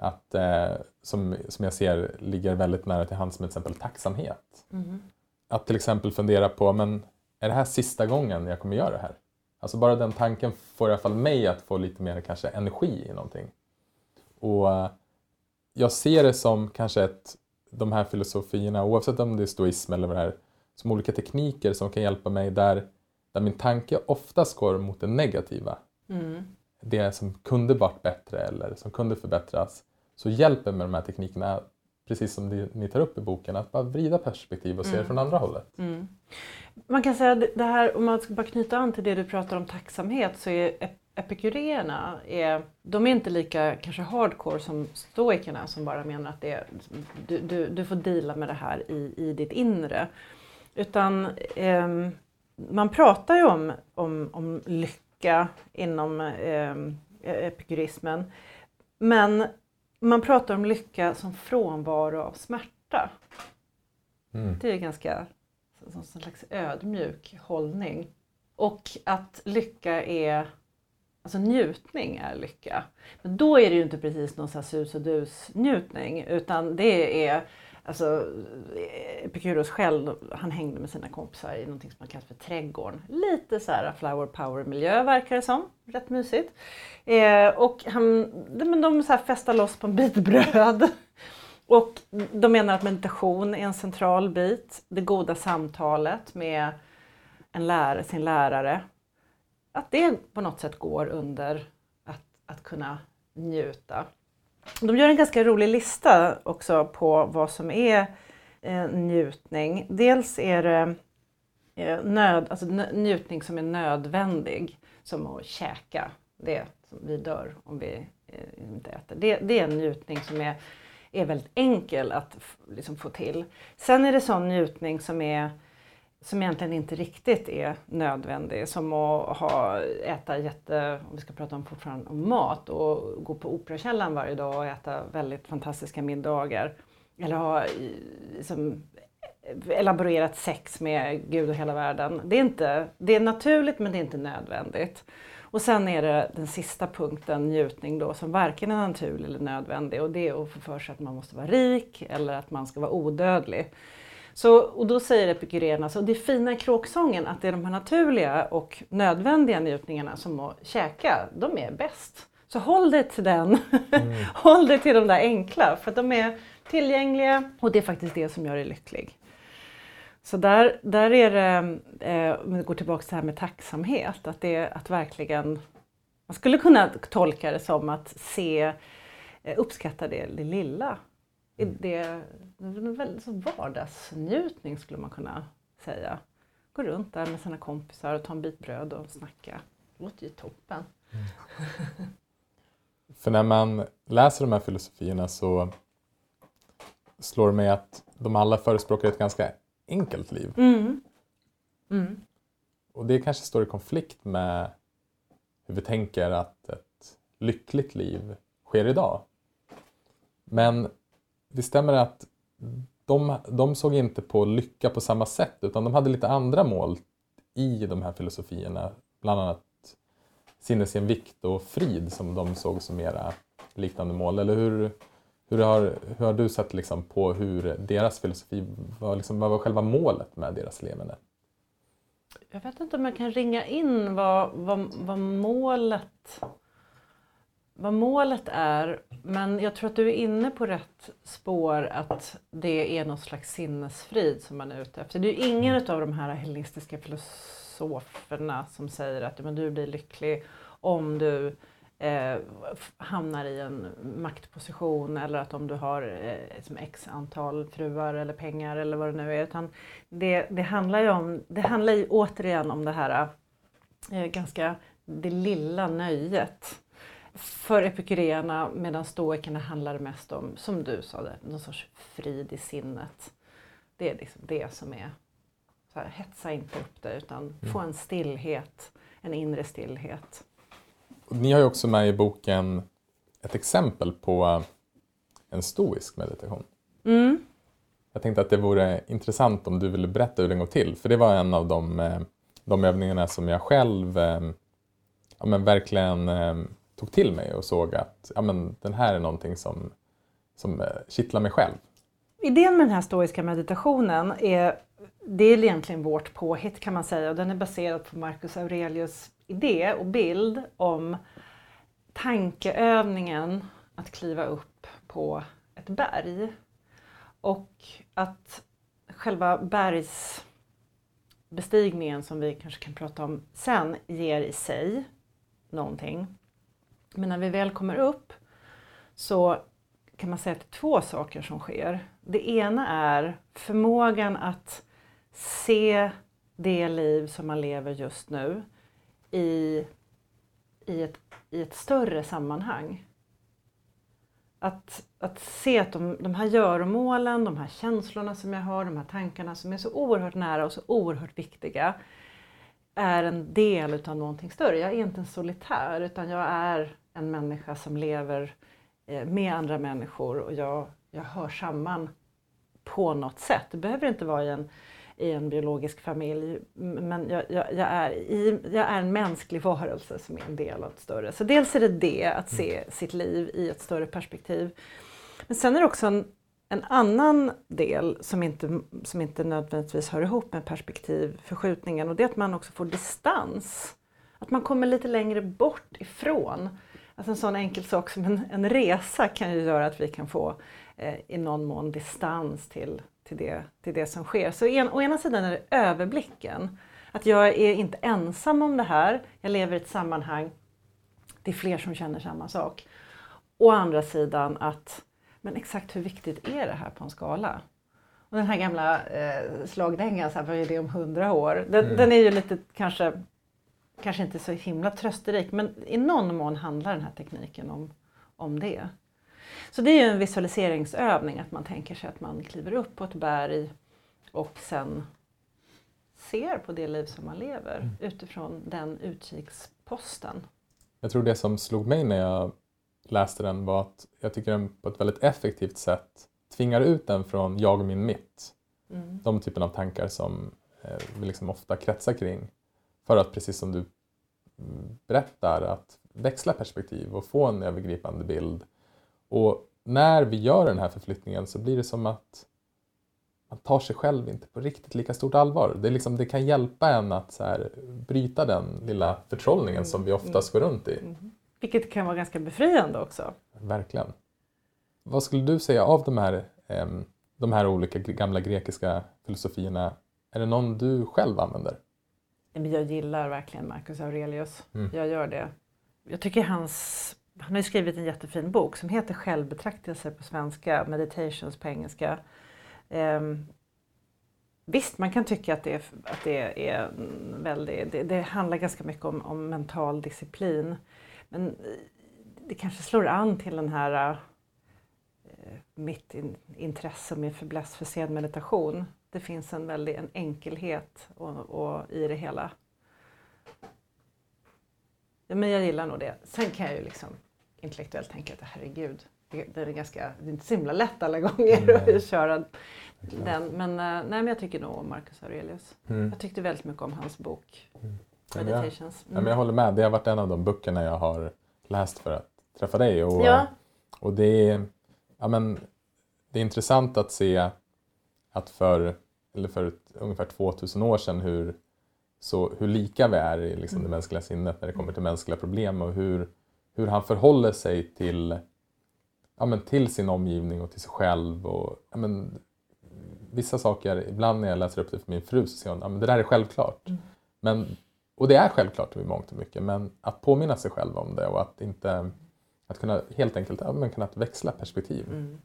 Att, eh, som, som jag ser ligger väldigt nära till hands med till exempel tacksamhet. Mm. Att till exempel fundera på, men är det här sista gången jag kommer göra det här? Alltså bara den tanken får i alla fall mig att få lite mer kanske energi i någonting. Och eh, jag ser det som kanske ett, de här filosofierna, oavsett om det är stoism eller vad det är, som olika tekniker som kan hjälpa mig där, där min tanke oftast går mot det negativa. Mm. Det som kunde varit bättre eller som kunde förbättras. Så hjälper med de här teknikerna, precis som ni tar upp i boken, att bara vrida perspektiv och se det från andra hållet. Mm. Man kan säga det här, om man ska bara knyta an till det du pratar om tacksamhet, så är ep- epikureerna, är, de är inte lika kanske hardcore som stoikerna som bara menar att det är, du, du, du får deala med det här i, i ditt inre. Utan ehm, man pratar ju om, om, om lycka inom ehm, epikurismen. Men man pratar om lycka som frånvaro av smärta. Mm. Det är ganska som en slags ödmjuk hållning. Och att lycka är, alltså njutning är lycka. Men då är det ju inte precis någon sus och dus njutning utan det är Alltså eh, Epikuros själv, han hängde med sina kompisar i någonting som man kallar för trädgården. Lite så här flower power miljö verkar det som. Rätt mysigt. Eh, och han, de, de så här festar loss på en bit bröd. Och de menar att meditation är en central bit. Det goda samtalet med en lärare, sin lärare. Att det på något sätt går under att, att kunna njuta. De gör en ganska rolig lista också på vad som är eh, njutning. Dels är det eh, nöd, alltså njutning som är nödvändig, som att käka. Det som vi dör om vi eh, inte äter. Det, det är en njutning som är, är väldigt enkel att liksom få till. Sen är det sån njutning som är som egentligen inte riktigt är nödvändig. Som att ha, äta jätte, om vi ska prata om fortfarande om mat, och gå på Operakällaren varje dag och äta väldigt fantastiska middagar. Eller ha liksom, elaborerat sex med Gud och hela världen. Det är, inte, det är naturligt men det är inte nödvändigt. Och sen är det den sista punkten, njutning då, som varken är naturlig eller nödvändig. Och det är att få för sig att man måste vara rik eller att man ska vara odödlig. Så, och då säger epikureerna, så det fina i kråksången att det är de här naturliga och nödvändiga njutningarna som att käka, de är bäst. Så håll dig till den. håll dig till de där enkla för att de är tillgängliga och det är faktiskt det som gör dig lycklig. Så där, där är det, eh, om vi går tillbaka till det här med tacksamhet, att det att verkligen, man skulle kunna tolka det som att se, eh, uppskatta det, det lilla. I Det, är en väldigt vardagsnjutning skulle man kunna säga. Gå runt där med sina kompisar och ta en bit bröd och snacka. Det låter ju toppen. För när man läser de här filosofierna så slår det mig att de alla förespråkar ett ganska enkelt liv. Mm. Mm. Och det kanske står i konflikt med hur vi tänker att ett lyckligt liv sker idag. Men det stämmer att de, de såg inte på lycka på samma sätt utan de hade lite andra mål i de här filosofierna. Bland annat sinnesinvikt och frid som de såg som mera liknande mål. Eller hur, hur, har, hur har du sett liksom på hur deras filosofi var, liksom, vad var själva målet med deras levande? Jag vet inte om jag kan ringa in vad, vad, vad, målet, vad målet är. Men jag tror att du är inne på rätt spår att det är någon slags sinnesfrid som man är ute efter. Det är ju ingen av de här hellenistiska filosoferna som säger att men, du blir lycklig om du eh, hamnar i en maktposition eller att om du har eh, som x antal fruar eller pengar eller vad det nu är. Utan det, det handlar ju om, det handlar ju återigen om det här eh, ganska det lilla nöjet. För epikureerna medan stoikerna handlar det mest om, som du sa, det, någon sorts frid i sinnet. Det är liksom det som är, så här, hetsa inte upp det utan mm. få en stillhet, en inre stillhet. Ni har ju också med i boken ett exempel på en stoisk meditation. Mm. Jag tänkte att det vore intressant om du ville berätta hur den går till, för det var en av de, eh, de övningarna som jag själv eh, ja, men verkligen eh, tog till mig och såg att ja, men den här är någonting som, som eh, kittlar mig själv. Idén med den här stoiska meditationen är, det är egentligen vårt påhitt kan man säga och den är baserad på Marcus Aurelius idé och bild om tankeövningen att kliva upp på ett berg. Och att själva bergsbestigningen som vi kanske kan prata om sen ger i sig någonting. Men när vi väl kommer upp så kan man säga att det är två saker som sker. Det ena är förmågan att se det liv som man lever just nu i, i, ett, i ett större sammanhang. Att, att se att de, de här göromålen, de här känslorna som jag har, de här tankarna som är så oerhört nära och så oerhört viktiga är en del utav någonting större. Jag är inte en solitär utan jag är en människa som lever eh, med andra människor och jag, jag hör samman på något sätt. Det behöver inte vara i en i en biologisk familj. Men jag, jag, jag, är i, jag är en mänsklig varelse som är en del av ett större. Så dels är det det, att se mm. sitt liv i ett större perspektiv. Men sen är det också en, en annan del som inte, som inte nödvändigtvis hör ihop med perspektivförskjutningen och det är att man också får distans. Att man kommer lite längre bort ifrån. Alltså en sån enkel sak som en, en resa kan ju göra att vi kan få eh, i någon mån distans till till det, till det som sker. Så en, å ena sidan är det överblicken. Att jag är inte ensam om det här, jag lever i ett sammanhang, det är fler som känner samma sak. Å andra sidan att, men exakt hur viktigt är det här på en skala? Och den här gamla eh, slagdängan, vad är det om hundra år? Den, mm. den, är ju lite kanske, kanske inte så himla trösterik men i någon mån handlar den här tekniken om, om det. Så det är en visualiseringsövning, att man tänker sig att man kliver upp på ett berg och sen ser på det liv som man lever mm. utifrån den utkiksposten. Jag tror det som slog mig när jag läste den var att jag tycker den på ett väldigt effektivt sätt tvingar ut den från jag och min mitt. Mm. De typen av tankar som eh, vi liksom ofta kretsar kring. För att precis som du berättar, att växla perspektiv och få en övergripande bild och när vi gör den här förflyttningen så blir det som att man tar sig själv inte på riktigt lika stort allvar. Det, liksom, det kan hjälpa en att så här, bryta den lilla förtrollningen som vi oftast går runt i. Mm. Vilket kan vara ganska befriande också. Verkligen. Vad skulle du säga av de här, eh, de här olika gamla grekiska filosofierna? Är det någon du själv använder? Jag gillar verkligen Marcus Aurelius. Mm. Jag gör det. Jag tycker hans han har skrivit en jättefin bok som heter Självbetraktelse på svenska, Meditations på engelska. Um, visst, man kan tycka att det är, att det är väldigt, det, det handlar ganska mycket om, om, mental disciplin. Men det kanske slår an till den här uh, mitt in, intresse med fäbless för sedmeditation. Det finns en väldig en enkelhet och, och i det hela. Ja, men jag gillar nog det. Sen kan jag ju liksom intellektuellt tänka att herregud, det är, ganska, det är inte så himla lätt alla gånger mm. att köra den. Men, eh, nej, men jag tycker nog om Marcus Aurelius. Mm. Jag tyckte väldigt mycket om hans bok mm. Meditations. Ja, men jag håller med, det har varit en av de böckerna jag har läst för att träffa dig. Och, ja. och det, är, ja, men, det är intressant att se att för, eller för ungefär 2000 år sedan hur, så, hur lika vi är i liksom, det mm. mänskliga sinnet när det kommer till mänskliga problem och hur hur han förhåller sig till, ja, men till sin omgivning och till sig själv. Och, ja, men, vissa saker, ibland när jag läser upp det för min fru så säger hon att det där är självklart. Mm. Men Och det är självklart i mångt och mycket, men att påminna sig själv om det och att inte att kunna helt enkelt ja, men kunna växla perspektiv. Mm.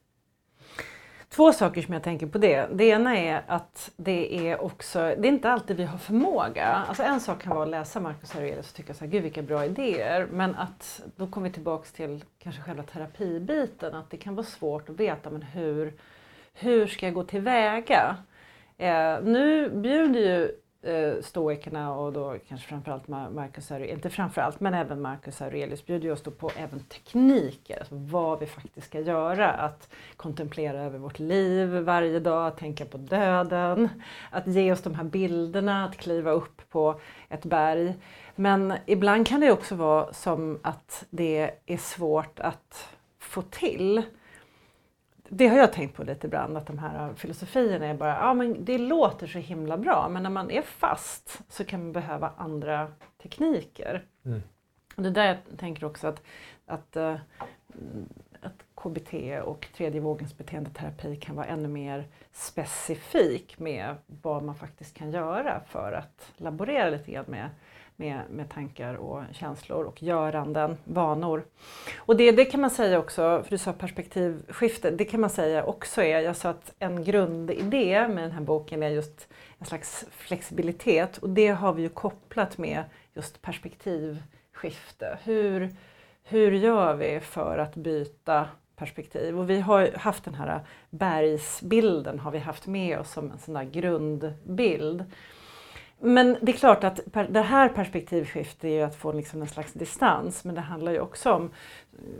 Två saker som jag tänker på det. Det ena är att det är också, det är inte alltid vi har förmåga. Alltså en sak kan vara att läsa Marcus Aurelius och tycka så här, gud vilka bra idéer. Men att då kommer vi tillbaks till kanske själva terapibiten, att det kan vara svårt att veta men hur, hur ska jag gå tillväga? Eh, nu bjuder ju eh, stoikerna och då kanske framförallt Marcus Aurelius, inte framförallt men även Marcus Aurelius bjuder oss då på även tekniker, alltså vad vi faktiskt ska göra. Att kontemplera över vårt liv varje dag, att tänka på döden, att ge oss de här bilderna, att kliva upp på ett berg. Men ibland kan det också vara som att det är svårt att få till det har jag tänkt på lite ibland, att de här filosofierna är bara, ja men det låter så himla bra, men när man är fast så kan man behöva andra tekniker. Mm. Och det är där jag tänker också att, att, uh, att KBT och tredje vågens beteendeterapi kan vara ännu mer specifik med vad man faktiskt kan göra för att laborera lite grann med med, med tankar och känslor och göranden, vanor. Och det, det kan man säga också, för du sa perspektivskifte, det kan man säga också är, jag sa att en grundidé med den här boken är just en slags flexibilitet och det har vi ju kopplat med just perspektivskifte. Hur, hur gör vi för att byta perspektiv? Och vi har haft den här bergsbilden har vi haft med oss som en sån där grundbild. Men det är klart att det här perspektivskiftet är ju att få liksom en slags distans, men det handlar ju också om,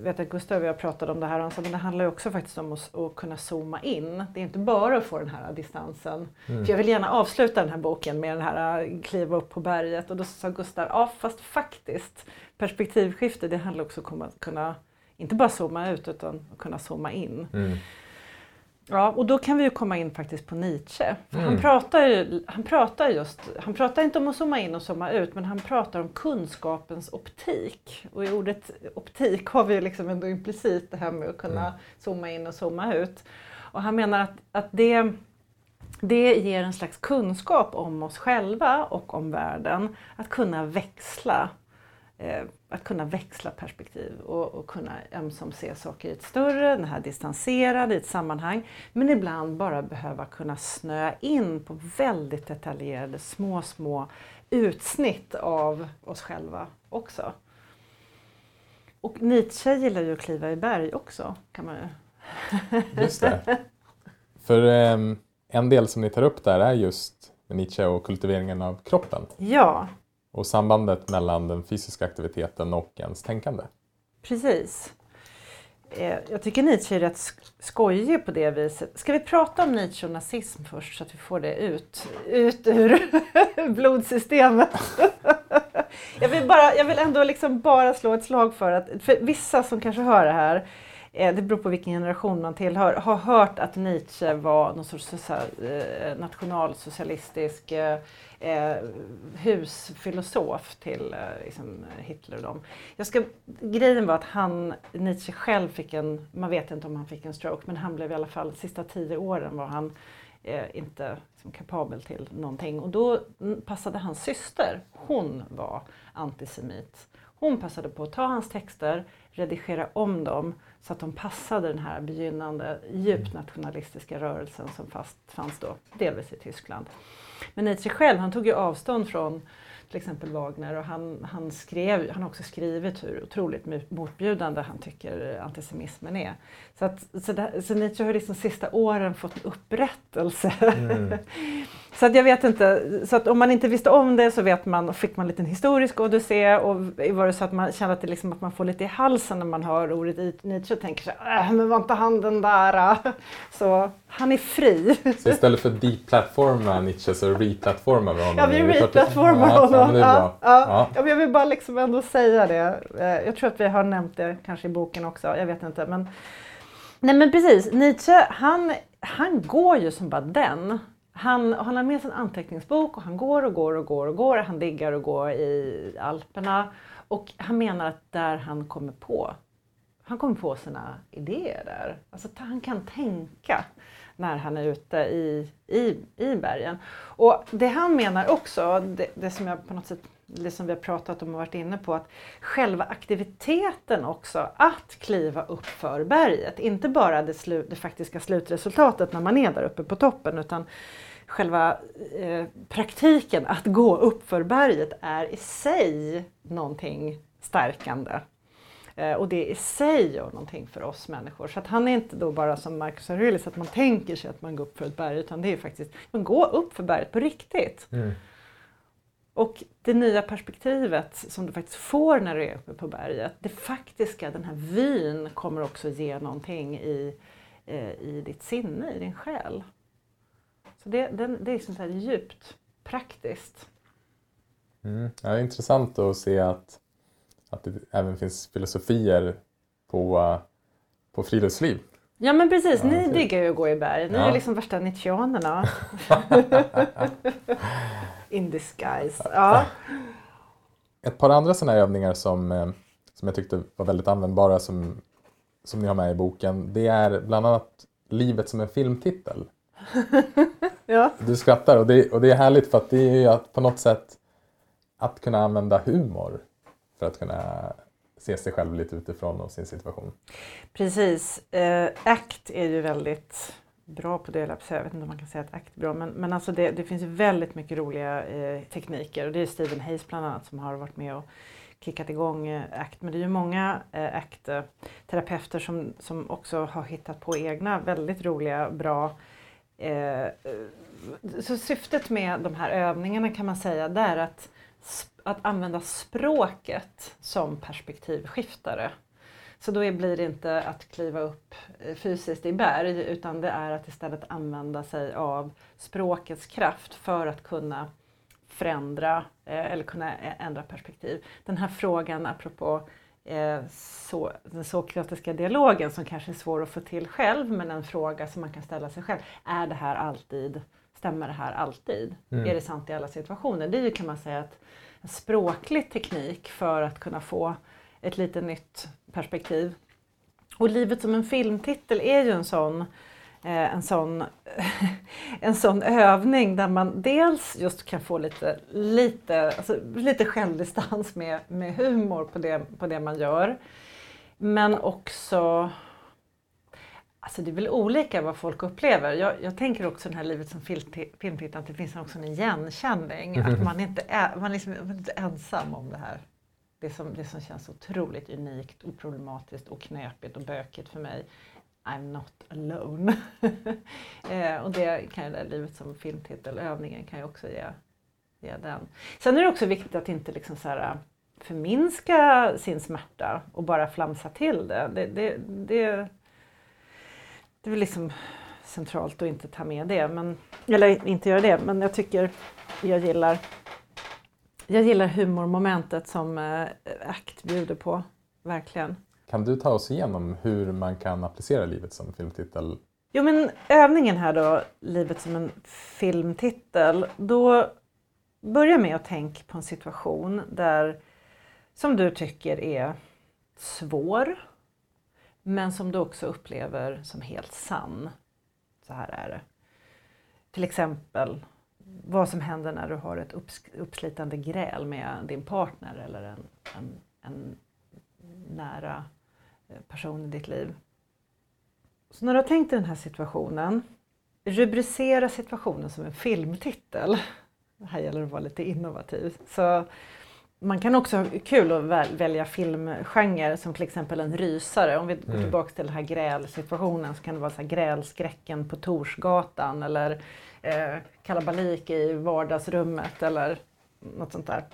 vet att Gustav och jag pratade om det här, men det handlar ju också faktiskt om att, att kunna zooma in. Det är inte bara att få den här distansen. Mm. För jag vill gärna avsluta den här boken med den här äh, kliva upp på berget och då sa Gustav, ja fast faktiskt perspektivskifte det handlar också om att kunna, inte bara zooma ut utan att kunna zooma in. Mm. Ja, och då kan vi ju komma in faktiskt på Nietzsche. Mm. han, pratar ju, han pratar just, han pratar inte om att zooma in och zooma ut, men han pratar om kunskapens optik. Och i ordet optik har vi ju liksom ändå implicit det här med att kunna mm. zooma in och zooma ut. Och han menar att, att det, det ger en slags kunskap om oss själva och om världen, att kunna växla eh, att kunna växla perspektiv och, och kunna ömsom se saker i ett större, den här distanserade, i ett sammanhang. Men ibland bara behöva kunna snöa in på väldigt detaljerade små, små utsnitt av oss själva också. Och Nietzsche gillar ju att kliva i berg också, kan man ju. Just det. För um, en del som ni tar upp där är just Nietzsche och kultiveringen av kroppen. Ja, och sambandet mellan den fysiska aktiviteten och ens tänkande. Precis. Eh, jag tycker Nietzsche är rätt skojig på det viset. Ska vi prata om Nietzsche och nazism först så att vi får det ut, ut ur blodsystemet? jag, vill bara, jag vill ändå liksom bara slå ett slag för att för vissa som kanske hör det här Eh, det beror på vilken generation man tillhör, har hört att Nietzsche var någon sorts eh, nationalsocialistisk eh, husfilosof till liksom Hitler och dem. Jag ska, grejen var att han, Nietzsche själv fick en, man vet inte om han fick en stroke, men han blev i alla fall, sista tio åren var han eh, inte liksom, kapabel till någonting. Och då mm, passade hans syster, hon var antisemit. Hon passade på att ta hans texter, redigera om dem så att de passade den här begynnande djupt nationalistiska rörelsen som fast fanns då delvis i Tyskland. Men Nietzsche själv, han tog ju avstånd från till exempel Wagner och han, han, skrev, han har också skrivit hur otroligt motbjudande han tycker antisemitismen är. Så, att, så, det, så Nietzsche har liksom sista åren fått upprättelse. Mm. Så jag vet inte, så att om man inte visste om det så vet man, fick man en liten historisk odyssé och var det så att man kände att, det liksom, att man får lite i halsen när man hör ordet Nietzsche och tänker så äh, men var inte han den där? Så han är fri. Så istället för deplattforma Nietzsche så replattformar vi honom? Ja, vi replattformar honom. Ja, ja, ja. jag vill bara liksom ändå säga det. Eh, jag tror att vi har nämnt det kanske i boken också, jag vet inte. Men, nej men precis, Nietzsche han, han går ju som bara den. Han, han har med sig en anteckningsbok och han går och går och går och går. Han diggar och går i Alperna. Och han menar att där han kommer på, han kommer på sina idéer där. Alltså han kan tänka när han är ute i, i, i bergen. Och det han menar också, det, det som jag på något sätt det som vi har pratat om och varit inne på, att själva aktiviteten också, att kliva upp för berget, inte bara det, slu, det faktiska slutresultatet när man är där uppe på toppen, utan själva eh, praktiken att gå upp för berget är i sig någonting stärkande. Eh, och det i sig gör någonting för oss människor. Så att han är inte då bara som Marcus Aurelius, att man tänker sig att man går upp för ett berg, utan det är faktiskt, man går upp för berget på riktigt. Mm. Och det nya perspektivet som du faktiskt får när du är uppe på berget, det faktiska, den här vyn kommer också ge någonting i, eh, i ditt sinne, i din själ. Så det, det, det är sånt här djupt praktiskt. Mm. Ja, det är intressant att se att, att det även finns filosofier på, på friluftsliv. Ja men precis, ja, ni diggar ju att gå i berg. Ni ja. är liksom värsta nietzscheanerna. In disguise. Ja. Ett par andra sådana övningar som, eh, som jag tyckte var väldigt användbara som, som ni har med i boken, det är bland annat Livet som en filmtitel. Ja. Du skrattar och det, och det är härligt för att det är ju att på något sätt att kunna använda humor för att kunna se sig själv lite utifrån och sin situation. Precis. Eh, ACT är ju väldigt bra på det, jag vet inte om man kan säga att ACT är bra, men, men alltså det, det finns väldigt mycket roliga eh, tekniker och det är Stephen Hayes bland annat som har varit med och kickat igång eh, ACT. Men det är ju många eh, ACT-terapeuter som, som också har hittat på egna väldigt roliga, bra Eh, eh, så syftet med de här övningarna kan man säga, det är att, att använda språket som perspektivskiftare. Så då blir det inte att kliva upp eh, fysiskt i berg utan det är att istället använda sig av språkets kraft för att kunna förändra eh, eller kunna ändra perspektiv. Den här frågan apropå så, den sokratiska dialogen som kanske är svår att få till själv men en fråga som man kan ställa sig själv. Är det här alltid, stämmer det här alltid? Mm. Är det sant i alla situationer? Det är ju kan man säga att en språklig teknik för att kunna få ett lite nytt perspektiv. Och Livet som en filmtitel är ju en sån, eh, en, sån, en sån övning där man dels just kan få lite, lite, alltså lite självdistans med, med humor på det, på det man gör. Men också Alltså det är väl olika vad folk upplever. Jag, jag tänker också den här livet som filmtittare att det finns också en igenkänning. Mm. Att man inte är, man liksom, man är inte ensam om det här det som, det som känns otroligt unikt, oproblematiskt och knepigt och bökigt för mig. I'm not alone. eh, och det kan ju det livet som filmtitel, övningen kan ju också ge, ge den. Sen är det också viktigt att inte liksom så här, eh, förminska sin smärta och bara flamsa till det. Det, det, det, det är väl liksom centralt att inte ta med det, men, eller inte göra det, men jag tycker jag gillar jag gillar humormomentet som eh, ACT bjuder på, verkligen. Kan du ta oss igenom hur man kan applicera livet som filmtitel? Jo men övningen här då, livet som en filmtitel, då börja med att tänka på en situation där som du tycker är svår, men som du också upplever som helt sann. Så här är det. Till exempel vad som händer när du har ett uppslitande gräl med din partner eller en, en, en nära person i ditt liv. Så när du har tänkt i den här situationen, rubricera situationen som en filmtitel. Det här gäller att vara lite innovativ. Så man kan också ha kul att välja filmgenre som till exempel en rysare. Om vi går mm. tillbaka till den här grälsituationen så kan det vara så här grälskräcken på Torsgatan eller eh, kalabalik i vardagsrummet eller något sånt där.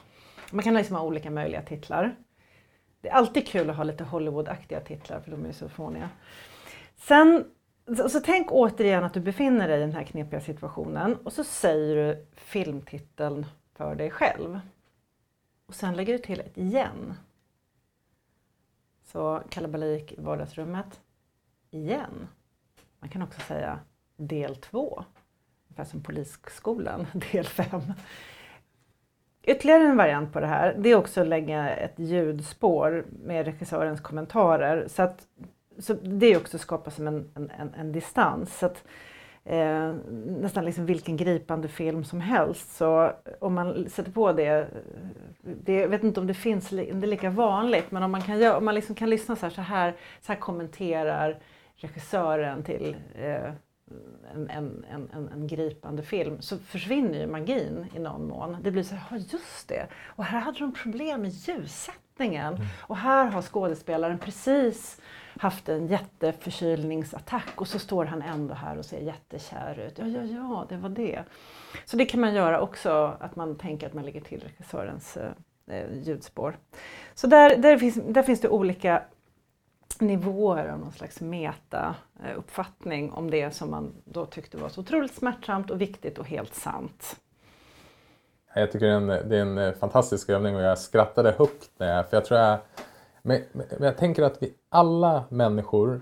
Man kan liksom ha olika möjliga titlar. Det är alltid kul att ha lite Hollywood-aktiga titlar för de är så fåniga. Sen så, så, tänk återigen att du befinner dig i den här knepiga situationen och så säger du filmtiteln för dig själv. Och sen lägger du till ett igen. Så kalabalik i vardagsrummet. Igen. Man kan också säga del två ungefär som Polisskolan, del 5. Ytterligare en variant på det här, det är också att lägga ett ljudspår med regissörens kommentarer. Så, att, så det är också att skapa som en, en, en distans. Så att, eh, nästan liksom vilken gripande film som helst. Så om man sätter på det, det jag vet inte om det finns, det är lika vanligt, men om man kan, om man liksom kan lyssna så här, så här, så här kommenterar regissören till eh, en, en, en, en, gripande film så försvinner ju magin i någon mån. Det blir så här, ja just det, och här hade de problem med ljussättningen. Mm. Och här har skådespelaren precis haft en jätteförkylningsattack och så står han ändå här och ser jättekär ut. Ja, ja, ja, det var det. Så det kan man göra också, att man tänker att man lägger till regissörens eh, ljudspår. Så där, där, finns, där finns det olika nivåer av någon slags meta-uppfattning om det som man då tyckte var så otroligt smärtsamt och viktigt och helt sant. Jag tycker det är en, det är en eh, fantastisk övning och jag skrattade högt när jag, för jag tror jag, men, men jag tänker att vi alla människor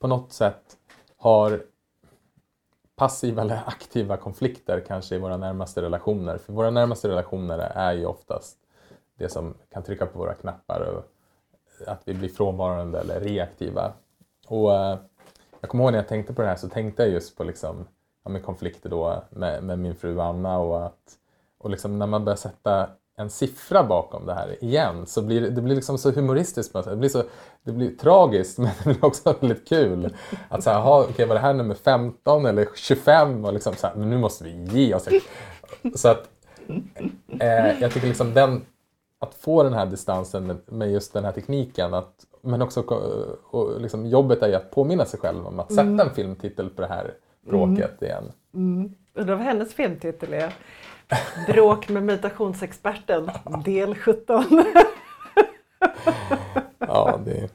på något sätt har passiva eller aktiva konflikter kanske i våra närmaste relationer. För våra närmaste relationer är ju oftast det som kan trycka på våra knappar och att vi blir frånvarande eller reaktiva. Och eh, jag kommer ihåg när jag tänkte på det här så tänkte jag just på liksom, ja, med konflikter då med, med, min fru Anna och att och liksom när man börjar sätta en siffra bakom det här igen så blir det, det blir liksom så humoristiskt. Det blir, så, det blir tragiskt men det blir också väldigt kul. Att så här, okay, var det här nummer 15 eller 25? Och liksom så här, men nu måste vi ge oss. Så att eh, jag tycker liksom den, att få den här distansen med, just den här tekniken att, men också och liksom, jobbet är ju att påminna sig själv om att sätta mm. en filmtitel på det här bråket mm. igen. Mm. Undrar vad hennes filmtitel är? Bråk med meditationsexperten, del 17. ja, det...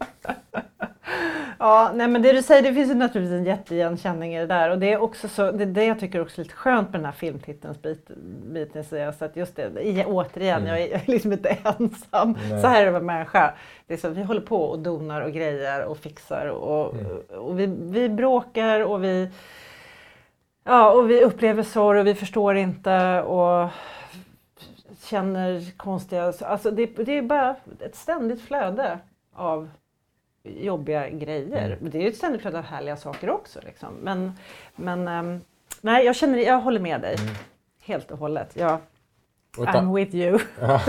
Ja, nej men det du säger, det finns ju naturligtvis en jätteigenkänning i det där och det är också så, det, det jag tycker också är lite skönt med den här filmtitelns bit, biten, så, att just det, återigen, mm. jag, är, jag är liksom inte ensam. Nej. Så här är det vara människa. Det är så, vi håller på och donar och grejer och fixar och, mm. och vi, vi bråkar och vi Ja, och vi upplever sorg och vi förstår inte och känner konstiga... Alltså det, det är bara ett ständigt flöde av jobbiga grejer. Mm. Det är ett ständigt flöde av härliga saker också. Liksom. Men, men um, nej, jag, känner, jag håller med dig mm. helt och hållet. Jag, I'm with you. ja.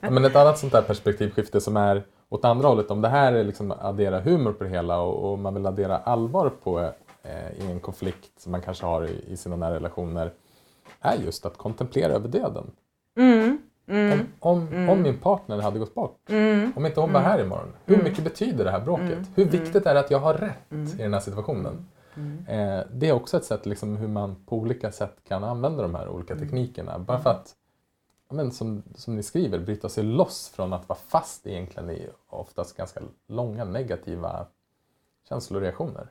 Men ett annat sånt där perspektivskifte som är åt andra hållet, om det här är liksom addera humor på det hela och, och man vill addera allvar på eh, i en konflikt som man kanske har i, i sina nära relationer är just att kontemplera över döden. Mm. Mm. Om, om, mm. om, min partner hade gått bort, mm. om inte hon var mm. här imorgon, hur mm. mycket betyder det här bråket? Hur viktigt är det att jag har rätt i den här situationen? Eh, det är också ett sätt liksom, hur man på olika sätt kan använda de här olika teknikerna. Bara för att, men, som, som ni skriver, bryta sig loss från att vara fast egentligen i oftast ganska långa negativa känsloreaktioner.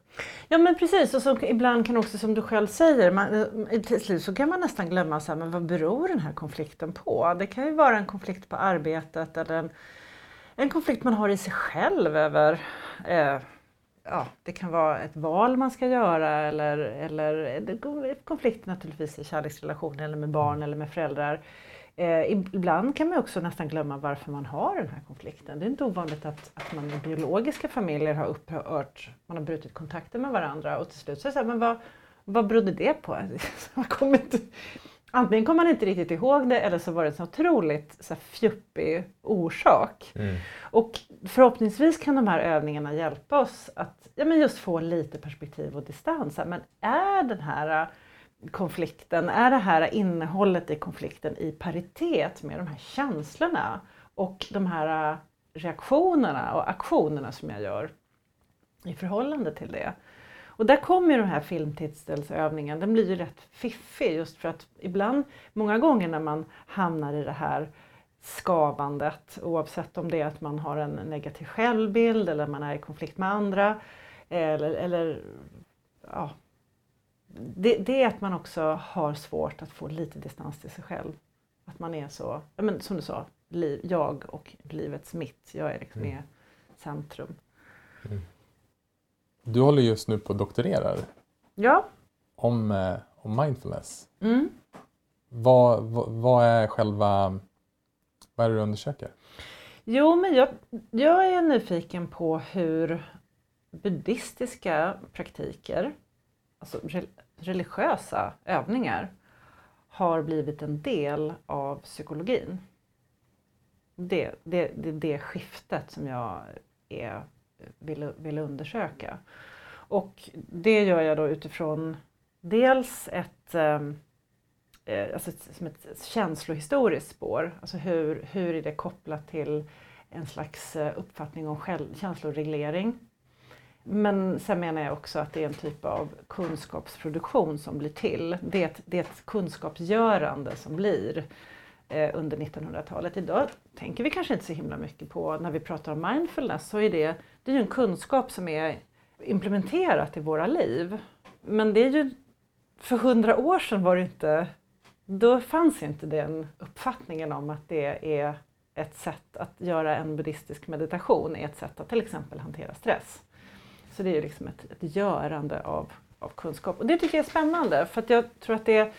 Ja men precis och så ibland kan också som du själv säger, man, eh, till slut så kan man nästan glömma så här, men vad beror den här konflikten på? Det kan ju vara en konflikt på arbetet eller en, en konflikt man har i sig själv över eh, Ja, det kan vara ett val man ska göra eller, eller eh, konflikt naturligtvis i kärleksrelationer eller med barn eller med föräldrar. Eh, ibland kan man också nästan glömma varför man har den här konflikten. Det är inte ovanligt att, att man i biologiska familjer har upphört, man har brutit kontakten med varandra och till slut så är det så här, men vad, vad berodde det på? Man kommer inte, antingen kommer man inte riktigt ihåg det eller så var det en så otroligt så här, fjuppig orsak. Mm. Och förhoppningsvis kan de här övningarna hjälpa oss att ja, men just få lite perspektiv och distans. Men är den här konflikten, är det här innehållet i konflikten i paritet med de här känslorna och de här reaktionerna och aktionerna som jag gör i förhållande till det. Och där kommer den här filmtitelsövningen, den blir ju rätt fiffig just för att ibland, många gånger när man hamnar i det här skavandet, oavsett om det är att man har en negativ självbild eller man är i konflikt med andra eller, eller ja, det, det, är att man också har svårt att få lite distans till sig själv. Att man är så, men som du sa, liv, jag och livets mitt. Jag är liksom mm. i centrum. Mm. Du håller just nu på att doktorerar. Ja. Om, eh, om mindfulness. Mm. Vad, vad, vad, är själva, vad är det du undersöker? Jo, men jag, jag är nyfiken på hur buddhistiska praktiker alltså religiösa övningar har blivit en del av psykologin. Det är det, det, det skiftet som jag är, vill, vill undersöka. Och det gör jag då utifrån dels ett, ehm, eh, alltså ett, som ett känslohistoriskt spår. Alltså hur, hur är det kopplat till en slags eh, uppfattning om själv, känsloreglering. Men sen menar jag också att det är en typ av kunskapsproduktion som blir till. Det är ett, det är ett kunskapsgörande som blir eh, under 1900-talet. Idag tänker vi kanske inte så himla mycket på, när vi pratar om mindfulness, så är det, det är ju en kunskap som är implementerat i våra liv. Men det är ju, för hundra år sedan var det inte, då fanns inte den uppfattningen om att det är ett sätt att göra en buddhistisk meditation, är ett sätt att till exempel hantera stress. Så det är liksom ett, ett görande av, av kunskap. Och det tycker jag är spännande för att jag tror att det,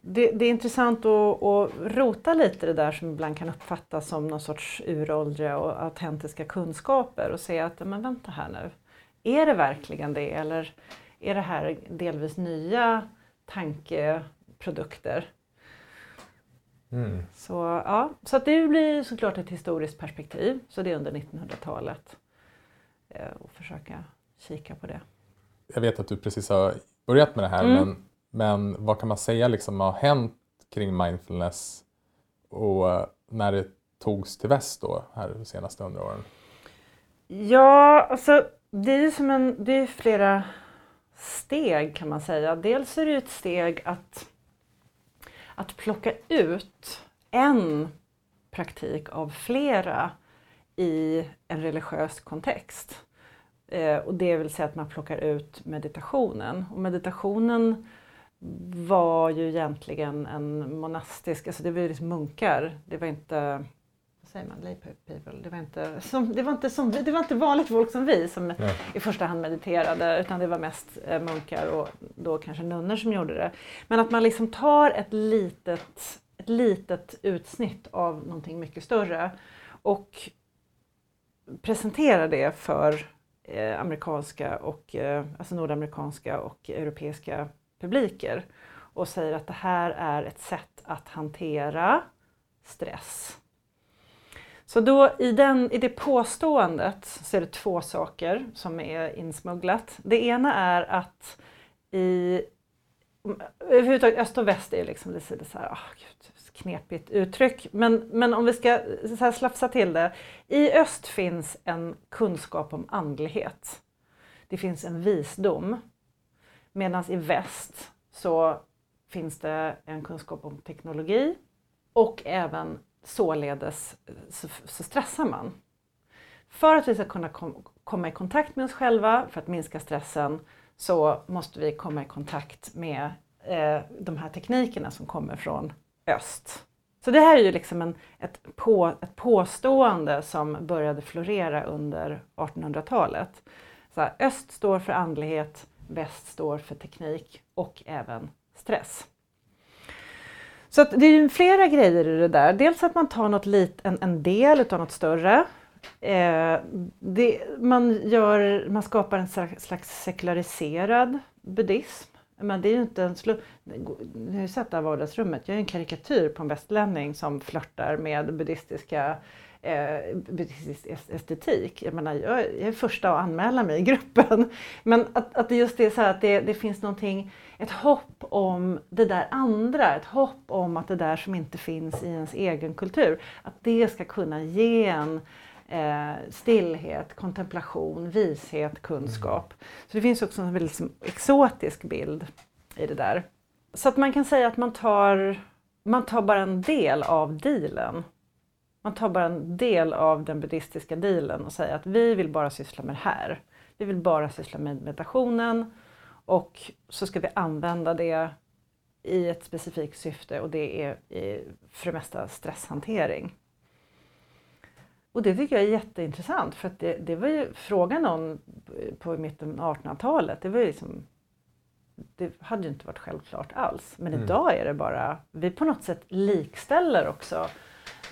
det, det är intressant att, att rota lite det där som ibland kan uppfattas som någon sorts uråldriga och autentiska kunskaper och se att, men vänta här nu, är det verkligen det eller är det här delvis nya tankeprodukter? Mm. Så, ja, så att det blir såklart ett historiskt perspektiv, så det är under 1900-talet. Eh, och försöka kika på det. Jag vet att du precis har börjat med det här, mm. men, men vad kan man säga liksom har hänt kring mindfulness och eh, när det togs till väst då, här de senaste hundra åren? Ja, alltså det är ju som en, det är flera steg kan man säga. Dels är det ett steg att, att plocka ut en praktik av flera i en religiös kontext. Eh, och det vill säga att man plockar ut meditationen. Och meditationen var ju egentligen en monastisk, alltså det var ju liksom munkar. Det var inte säger man, lay people. Det var, inte som, det, var inte som, det var inte vanligt folk som vi som Nej. i första hand mediterade utan det var mest eh, munkar och då kanske nunnor som gjorde det. Men att man liksom tar ett litet, ett litet utsnitt av någonting mycket större och presenterar det för eh, amerikanska och eh, alltså nordamerikanska och europeiska publiker och säger att det här är ett sätt att hantera stress så då i, den, i det påståendet så är det två saker som är insmugglat. Det ena är att i mm, överhuvudtaget öst och väst är ju liksom lite så här, oh, gud, knepigt uttryck. Men, men om vi ska så här slafsa till det. I öst finns en kunskap om andlighet. Det finns en visdom. Medan i väst så finns det en kunskap om teknologi och även således så, så stressar man. För att vi ska kunna kom, komma i kontakt med oss själva, för att minska stressen, så måste vi komma i kontakt med eh, de här teknikerna som kommer från öst. Så det här är ju liksom en, ett, på, ett påstående som började florera under 1800-talet. Så öst står för andlighet, väst står för teknik och även stress. Så det är ju flera grejer i det där. Dels att man tar något lit, en, en del utav något större. Eh, det, man, gör, man skapar en slags sekulariserad buddhism. Men det är ju inte en slump. Ni har ju sett det här vardagsrummet. Jag är en karikatyr på en västlänning som flörtar med buddhistiska eh, buddhistisk estetik. Jag menar, jag är första att anmäla mig i gruppen. Men att, att det just är så att det, det finns någonting, ett hopp om det där andra, ett hopp om att det där som inte finns i ens egen kultur, att det ska kunna ge en eh, stillhet, kontemplation, vishet, kunskap. Mm. Så det finns också en väldigt liksom, exotisk bild i det där. Så att man kan säga att man tar, man tar bara en del av dealen. Man tar bara en del av den buddhistiska dealen och säger att vi vill bara syssla med det här. Vi vill bara syssla med meditationen och så ska vi använda det i ett specifikt syfte och det är för det mesta stresshantering. Och det tycker jag är jätteintressant för att det, det var ju frågan om på mitten av 1800-talet, det var ju liksom det hade ju inte varit självklart alls. Men mm. idag är det bara, vi på något sätt likställer också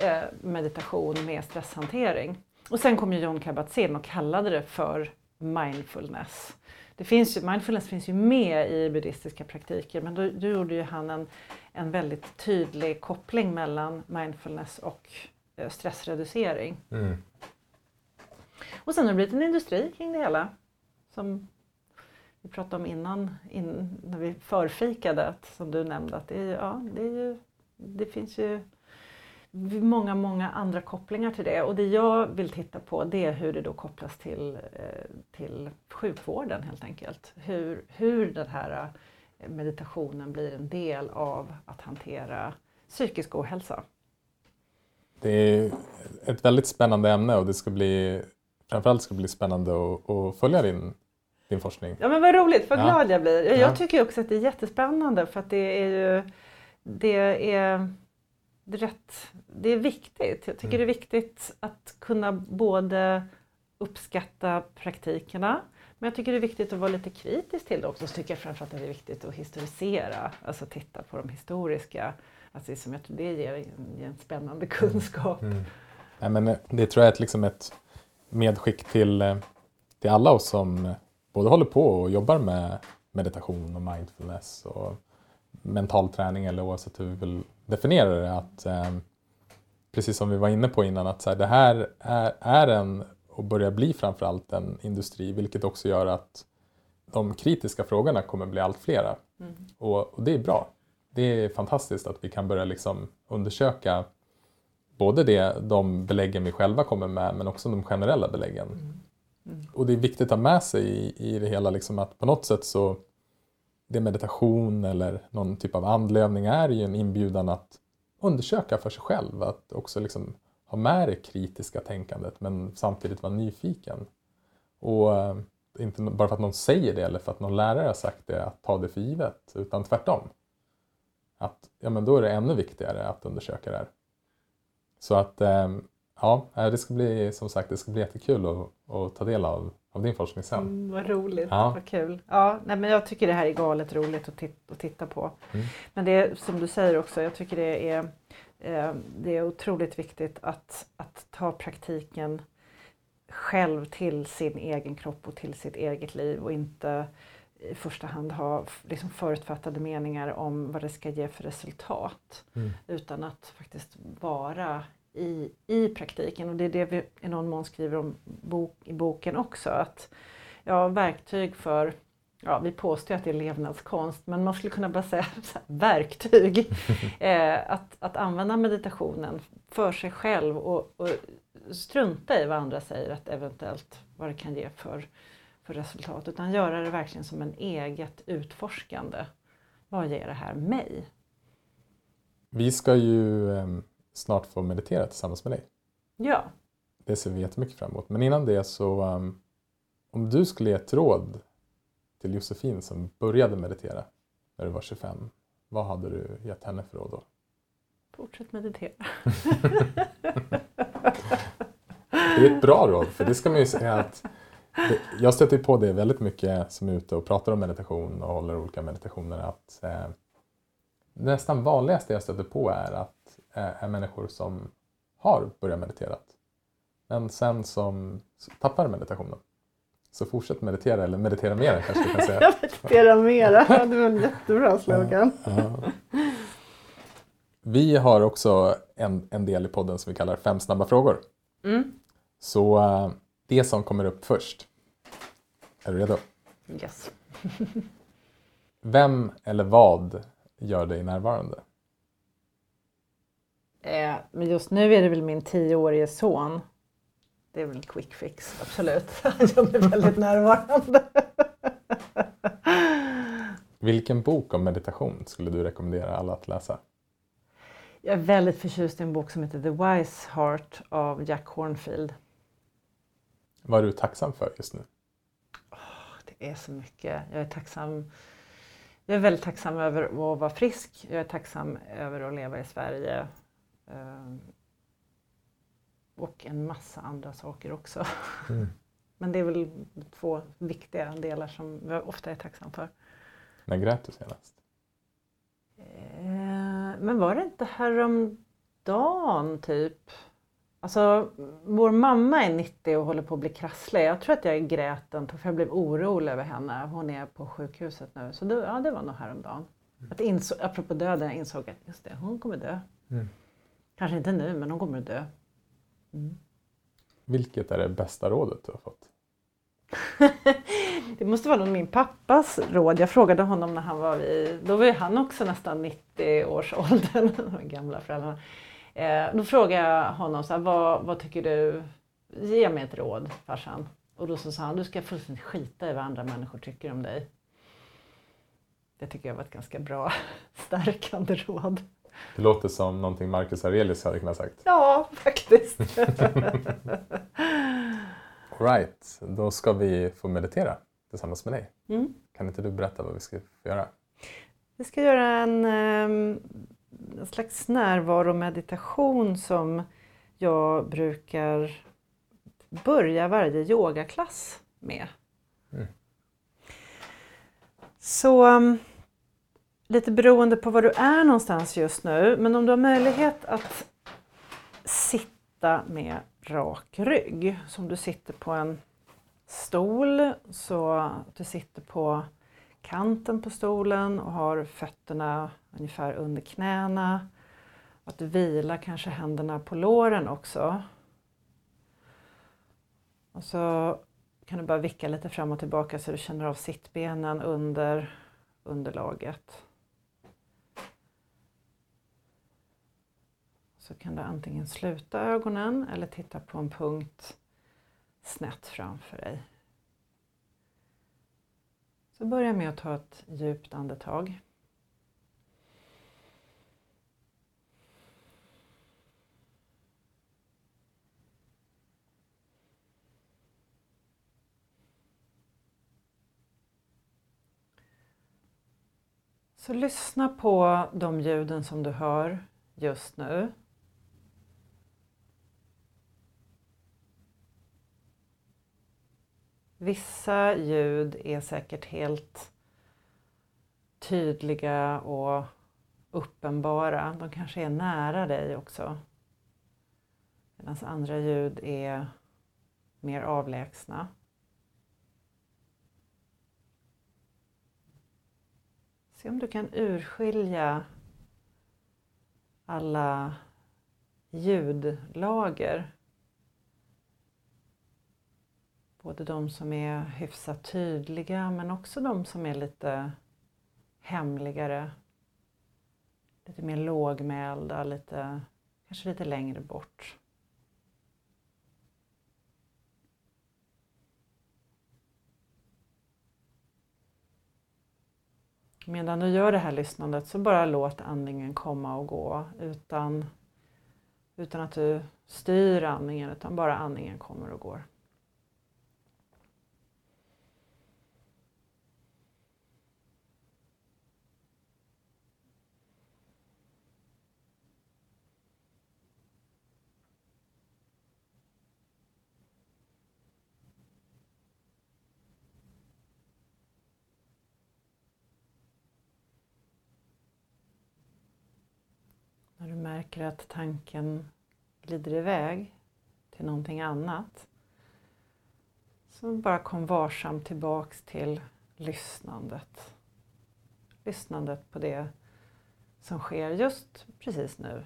eh, meditation med stresshantering. Och sen kom ju John Kabat-Zinn och kallade det för mindfulness. Det finns ju, mindfulness finns ju med i buddhistiska praktiker men då, då gjorde ju han en, en väldigt tydlig koppling mellan mindfulness och stressreducering. Mm. Och sen har det blivit en industri kring det hela. Som vi pratade om innan, in, när vi förfikade, att, som du nämnde, att det, är, ja, det, är ju, det finns ju många, många andra kopplingar till det. Och det jag vill titta på det är hur det då kopplas till, eh, till sjukvården helt enkelt. Hur, hur den här eh, meditationen blir en del av att hantera psykisk ohälsa. Det är ett väldigt spännande ämne och det ska bli framförallt ska bli spännande att, att följa din, din forskning. Ja men vad roligt, vad Ja. glad jag blir. Jag Ja. tycker också att det är jättespännande för att det är ju det är, rätt, det är viktigt. Jag tycker Mm. det är viktigt att kunna både uppskatta praktikerna men jag tycker det är viktigt att vara lite kritisk till det också. Så tycker jag framförallt att det är viktigt att historisera, alltså titta på de historiska, alltså som jag tror det ger en, ger en spännande kunskap. Mm. Nej, men eh, det tror jag är ett, liksom ett medskick till, eh, till alla oss som eh, både håller på och jobbar med meditation och mindfulness och mental träning eller oavsett hur vi vill definiera det. Att, eh, precis som vi var inne på innan, att så här, det här är, är en och börjar bli framförallt en industri vilket också gör att de kritiska frågorna kommer bli allt flera. Mm. Och, och det är bra. Det är fantastiskt att vi kan börja liksom undersöka både det, de beläggen vi själva kommer med men också de generella beläggen. Mm. Och det är viktigt att ha med sig i, i det hela liksom att på något sätt så det meditation eller någon typ av andlövning är ju en inbjudan att undersöka för sig själv. Att också liksom ha med det kritiska tänkandet men samtidigt vara nyfiken. Och eh, inte bara för att någon säger det eller för att någon lärare har sagt det, att ta det för givet, utan tvärtom. Att ja, men då är det ännu viktigare att undersöka det här. Så att eh, ja, eh, det ska bli som sagt det ska bli jättekul att, att ta del av, av din forskning sen. Mm, vad roligt, Ja. vad kul. Ja, nej, men jag tycker det här är galet roligt att, tit- att titta på. Mm. Men det som du säger också, jag tycker det är, det är otroligt viktigt att, att ta praktiken själv till sin egen kropp och till sitt eget liv och inte i första hand ha liksom förutfattade meningar om vad det ska ge för resultat. Mm. Utan att faktiskt vara i, i praktiken. Och det är det vi i någon mån skriver om bok, i boken också. Att ja, verktyg för, ja vi påstår att det är levnadskonst, men man skulle kunna bara säga här, verktyg. eh, att, att använda meditationen för sig själv och, och strunta i vad andra säger att eventuellt vad det kan ge för, för resultat. Utan göra det verkligen som en eget utforskande. Vad ger det här mig? Vi ska ju eh, snart få meditera tillsammans med dig. Ja, Det ser vi jättemycket fram emot. Men innan det så um, om du skulle ge ett råd till Josefin som började meditera när du var 25, vad hade du gett henne för råd då? fortsätt meditera. Det är ett bra råd, för det ska man ju säga att det, jag stöter på det väldigt mycket som är ute och pratar om meditation och håller olika meditationer att eh, nästan vanligaste jag stöter på är att eh, är människor som har börjat meditera men sen som tappar meditationen. Så fortsätt meditera, eller meditera mer kanske du kan säga. Jag mediterar mera. Det var en jättebra slogan. Vi har också en, en del i podden som vi kallar Fem snabba frågor. Mm. Så eh, det som kommer upp först. Är du redo? Yes. Vem eller vad gör dig närvarande? Eh, men just nu är det väl min tioårige son. Det är väl en quick fix, absolut. Han gör mig väldigt närvarande. Vilken bok om meditation skulle du rekommendera alla att läsa? Jag är väldigt förtjust i en bok som heter The Wise Heart av Jack Hornfield. Vad är du tacksam för just nu? Det är så mycket. Jag är tacksam. Jag är väldigt tacksam över att vara frisk. Jag är tacksam över att leva i Sverige. Och en massa andra saker också. Mm. Men det är väl två viktiga delar som jag ofta är tacksam för. När grät du senast? Eh, Men var det inte häromdagen typ? Alltså, vår mamma är 90 och håller på att bli krasslig. Jag tror att jag grät en för jag blev orolig över henne. Hon är på sjukhuset nu. Så det, ja, det var nog häromdagen. Att inså, apropå döden, jag insåg att just det, hon kommer dö. Mm. Kanske inte nu, men hon kommer att dö. Mm. Vilket är det bästa rådet du har fått? det måste vara min pappas råd. Jag frågade honom när han var vid, då var ju han också nästan 90 års åldern, de gamla föräldrarna. Eh, då frågade jag honom, så här, vad, vad tycker du, ge mig ett råd farsan. Och då så sa han, du ska fullständigt skita i vad andra människor tycker om dig. Det tycker jag var ett ganska bra stärkande råd. Det låter som någonting Marcus Aurelius hade kunnat sagt. Ja, faktiskt. Alright, då ska vi få meditera tillsammans med dig. Mm. Kan inte du berätta vad vi ska göra? Vi ska göra en, ehm, en slags närvaromeditation som jag brukar börja varje yogaklass med. Mm. Så ehm, lite beroende på var du är någonstans just nu, men om du har möjlighet att sitta med rak rygg, som du sitter på en stol, så att du sitter på kanten på stolen och har fötterna ungefär under knäna. Att du vilar kanske händerna på låren också. Och så kan du bara vicka lite fram och tillbaka så du känner av sittbenen under underlaget. Så kan du antingen sluta ögonen eller titta på en punkt snett framför dig. Så börja med att ta ett djupt andetag. Så lyssna på de ljuden som du hör just nu. Vissa ljud är säkert helt tydliga och uppenbara. De kanske är nära dig också. Medan andra ljud är mer avlägsna. Se om du kan urskilja alla ljudlager Både de som är hyfsat tydliga men också de som är lite hemligare. Lite mer lågmälda, lite, kanske lite längre bort. Medan du gör det här lyssnandet så bara låt andningen komma och gå utan, utan att du styr andningen utan bara andningen kommer och går. När du märker att tanken glider iväg till någonting annat så bara kom varsamt tillbaks till lyssnandet. Lyssnandet på det som sker just precis nu.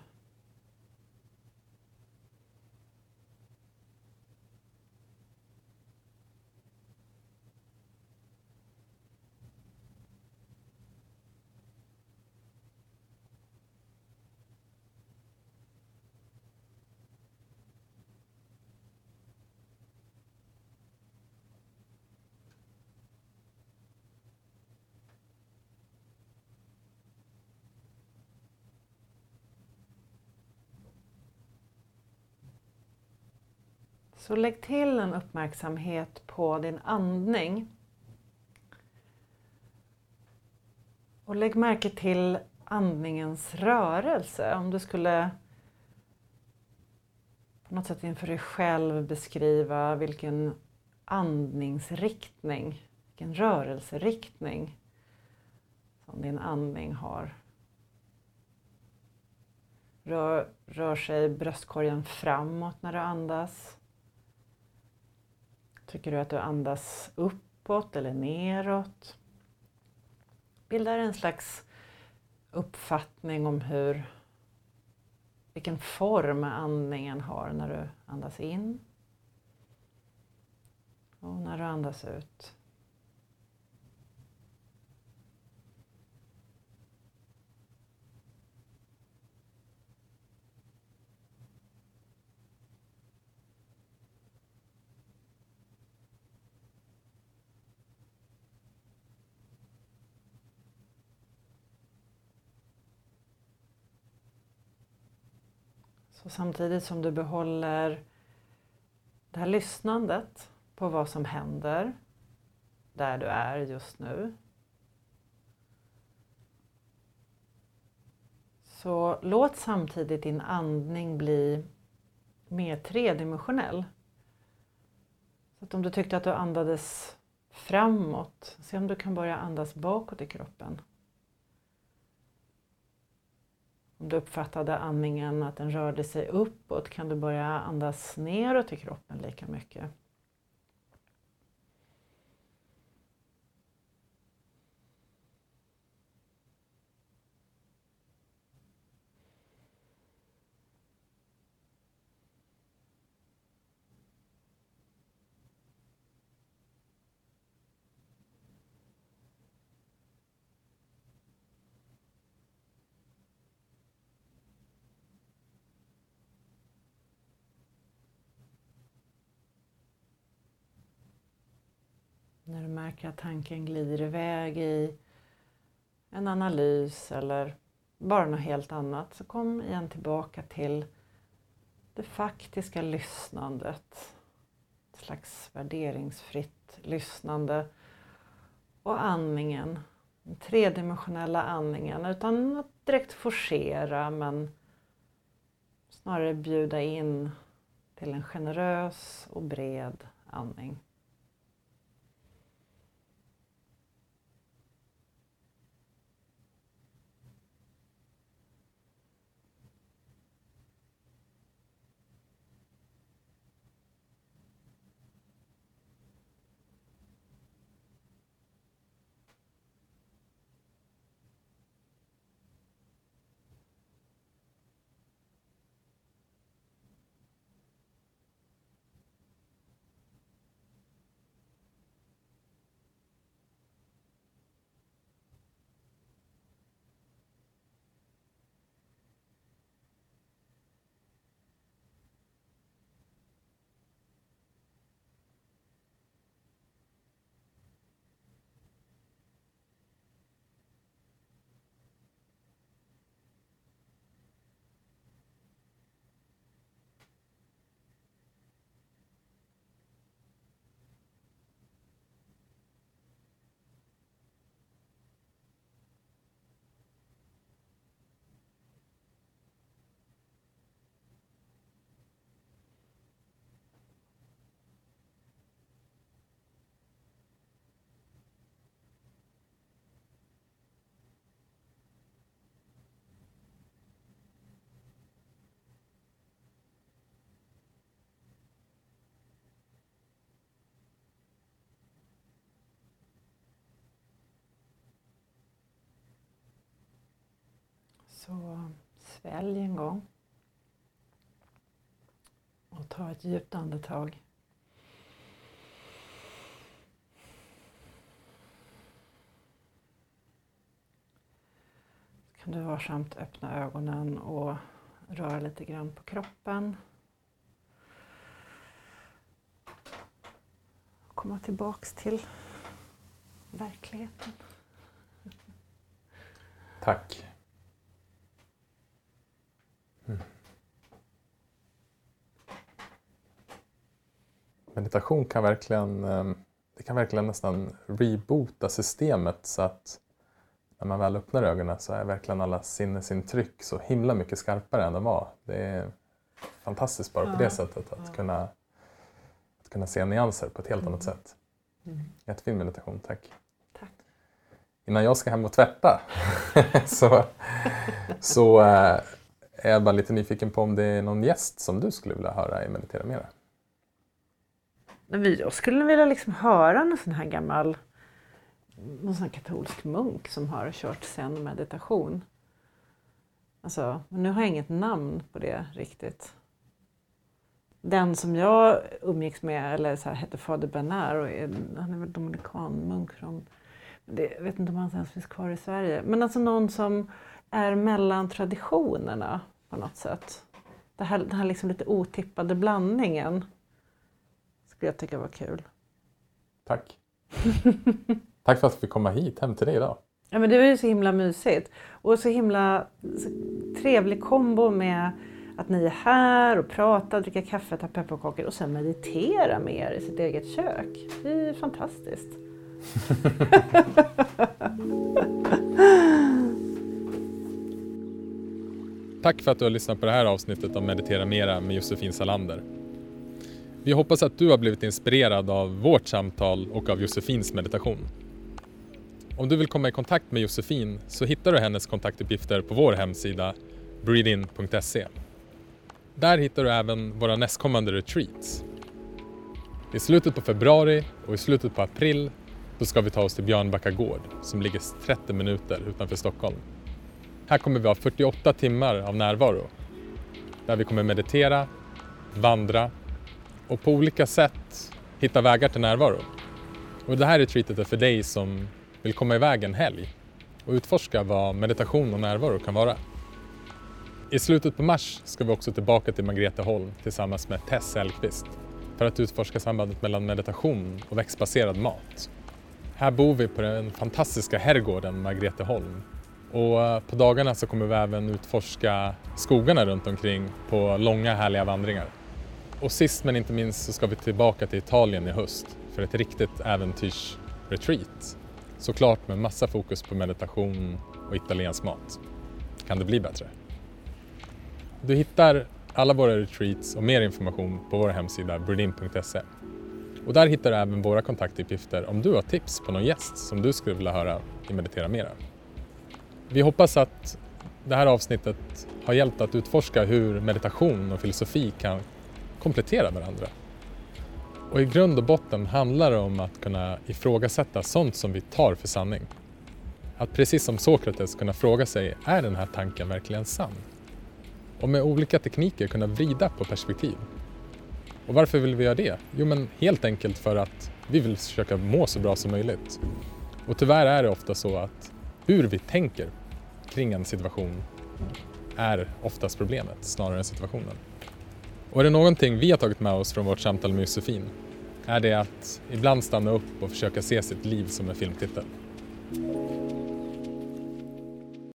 Så lägg till en uppmärksamhet på din andning. Och lägg märke till andningens rörelse. Om du skulle på något sätt inför dig själv beskriva vilken andningsriktning, vilken rörelseriktning som din andning har. Rör, rör sig bröstkorgen framåt när du andas? Tycker du att du andas uppåt eller neråt? Bildar en slags uppfattning om hur, vilken form andningen har när du andas in och när du andas ut. Så samtidigt som du behåller det här lyssnandet på vad som händer där du är just nu. Så låt samtidigt din andning bli mer tredimensionell. Så att om du tyckte att du andades framåt, se om du kan börja andas bakåt i kroppen. Om du uppfattade andningen att den rörde sig uppåt kan du börja andas neråt i kroppen lika mycket. Märker att tanken glider iväg i en analys eller bara något helt annat så kom igen tillbaka till det faktiska lyssnandet. Ett slags värderingsfritt lyssnande och andningen. Den tredimensionella andningen utan att direkt forcera men snarare bjuda in till en generös och bred andning. Så svälj en gång. Och ta ett djupt andetag. Så kan du varsamt öppna ögonen och röra lite grann på kroppen. Komma tillbaks till verkligheten. Tack meditation kan verkligen, ehm, det kan verkligen nästan reboota systemet så att när man väl öppnar ögonen så är verkligen alla sinnesintryck så himla mycket skarpare än de var. Det är fantastiskt bara på det sättet att, kunna, att kunna se nyanser på ett helt mm. annat sätt. Mm. Jättefin meditation, tack. tack. Innan jag ska hem och tvätta så, så äh, är jag bara lite nyfiken på om det är någon gäst som du skulle vilja höra i Meditera Mera. Jag skulle vilja liksom höra någon sån här gammal någon sån katolsk munk som har kört sen meditation. Alltså, nu har jag inget namn på det riktigt. Den som jag umgicks med, eller så här, hette Fader Bernard och är, han är väl dominikanmunk från, det, jag vet inte om han ens finns kvar i Sverige, men alltså någon som är mellan traditionerna på något sätt. Det här, den här liksom lite otippade blandningen skulle jag tycka var kul. Tack. Tack för att vi fick komma hit hem till dig idag. Ja, men det var ju så himla mysigt och så himla så trevlig kombo med att ni är här och pratar, dricker kaffe, tar pepparkakor och sen meditera med er i sitt eget kök. Det är fantastiskt. Tack för att du har lyssnat på det här avsnittet av Meditera Mera med Josefin Salander. Vi hoppas att du har blivit inspirerad av vårt samtal och av Josefins meditation. Om du vill komma i kontakt med Josefin så hittar du hennes kontaktuppgifter på vår hemsida breedin.se. Där hittar du även våra nästkommande retreats. I slutet på februari och i slutet på april då ska vi ta oss till Björnbacka gård som ligger 30 minuter utanför Stockholm. Här kommer vi ha 48 timmar av närvaro där vi kommer meditera, vandra och på olika sätt hitta vägar till närvaro. Och det här retreatet är för dig som vill komma iväg en helg och utforska vad meditation och närvaro kan vara. I slutet på mars ska vi också tillbaka till Margreteholm tillsammans med Tess Elkvist för att utforska sambandet mellan meditation och växtbaserad mat. Här bor vi på den fantastiska herrgården Margreteholm och eh, på dagarna så kommer vi även utforska skogarna runt omkring på långa härliga vandringar. Och sist men inte minst så ska vi tillbaka till Italien i höst för ett riktigt äventyrsretreat. Såklart med massa fokus på meditation och italiensk mat. Kan det bli bättre? Du hittar alla våra retreats och mer information på vår hemsida burdin.se. Och där hittar du även våra kontaktuppgifter om du har tips på någon gäst som du skulle vilja höra i Meditera Mera. Vi hoppas att det här avsnittet har hjälpt att utforska hur meditation och filosofi kan komplettera varandra. Och i grund och botten handlar det om att kunna ifrågasätta sånt som vi tar för sanning. Att precis som Sokrates kunna fråga sig, är den här tanken verkligen sann? Och med olika tekniker kunna vrida på perspektiv. Och varför vill vi göra det? Jo, men helt enkelt för att vi vill försöka må så bra som möjligt. Och tyvärr är det ofta så att hur vi tänker kring en situation är oftast problemet snarare än situationen. Och är det någonting vi har tagit med oss från vårt samtal med Josefin är det att ibland stanna upp och försöka se sitt liv som en filmtitel.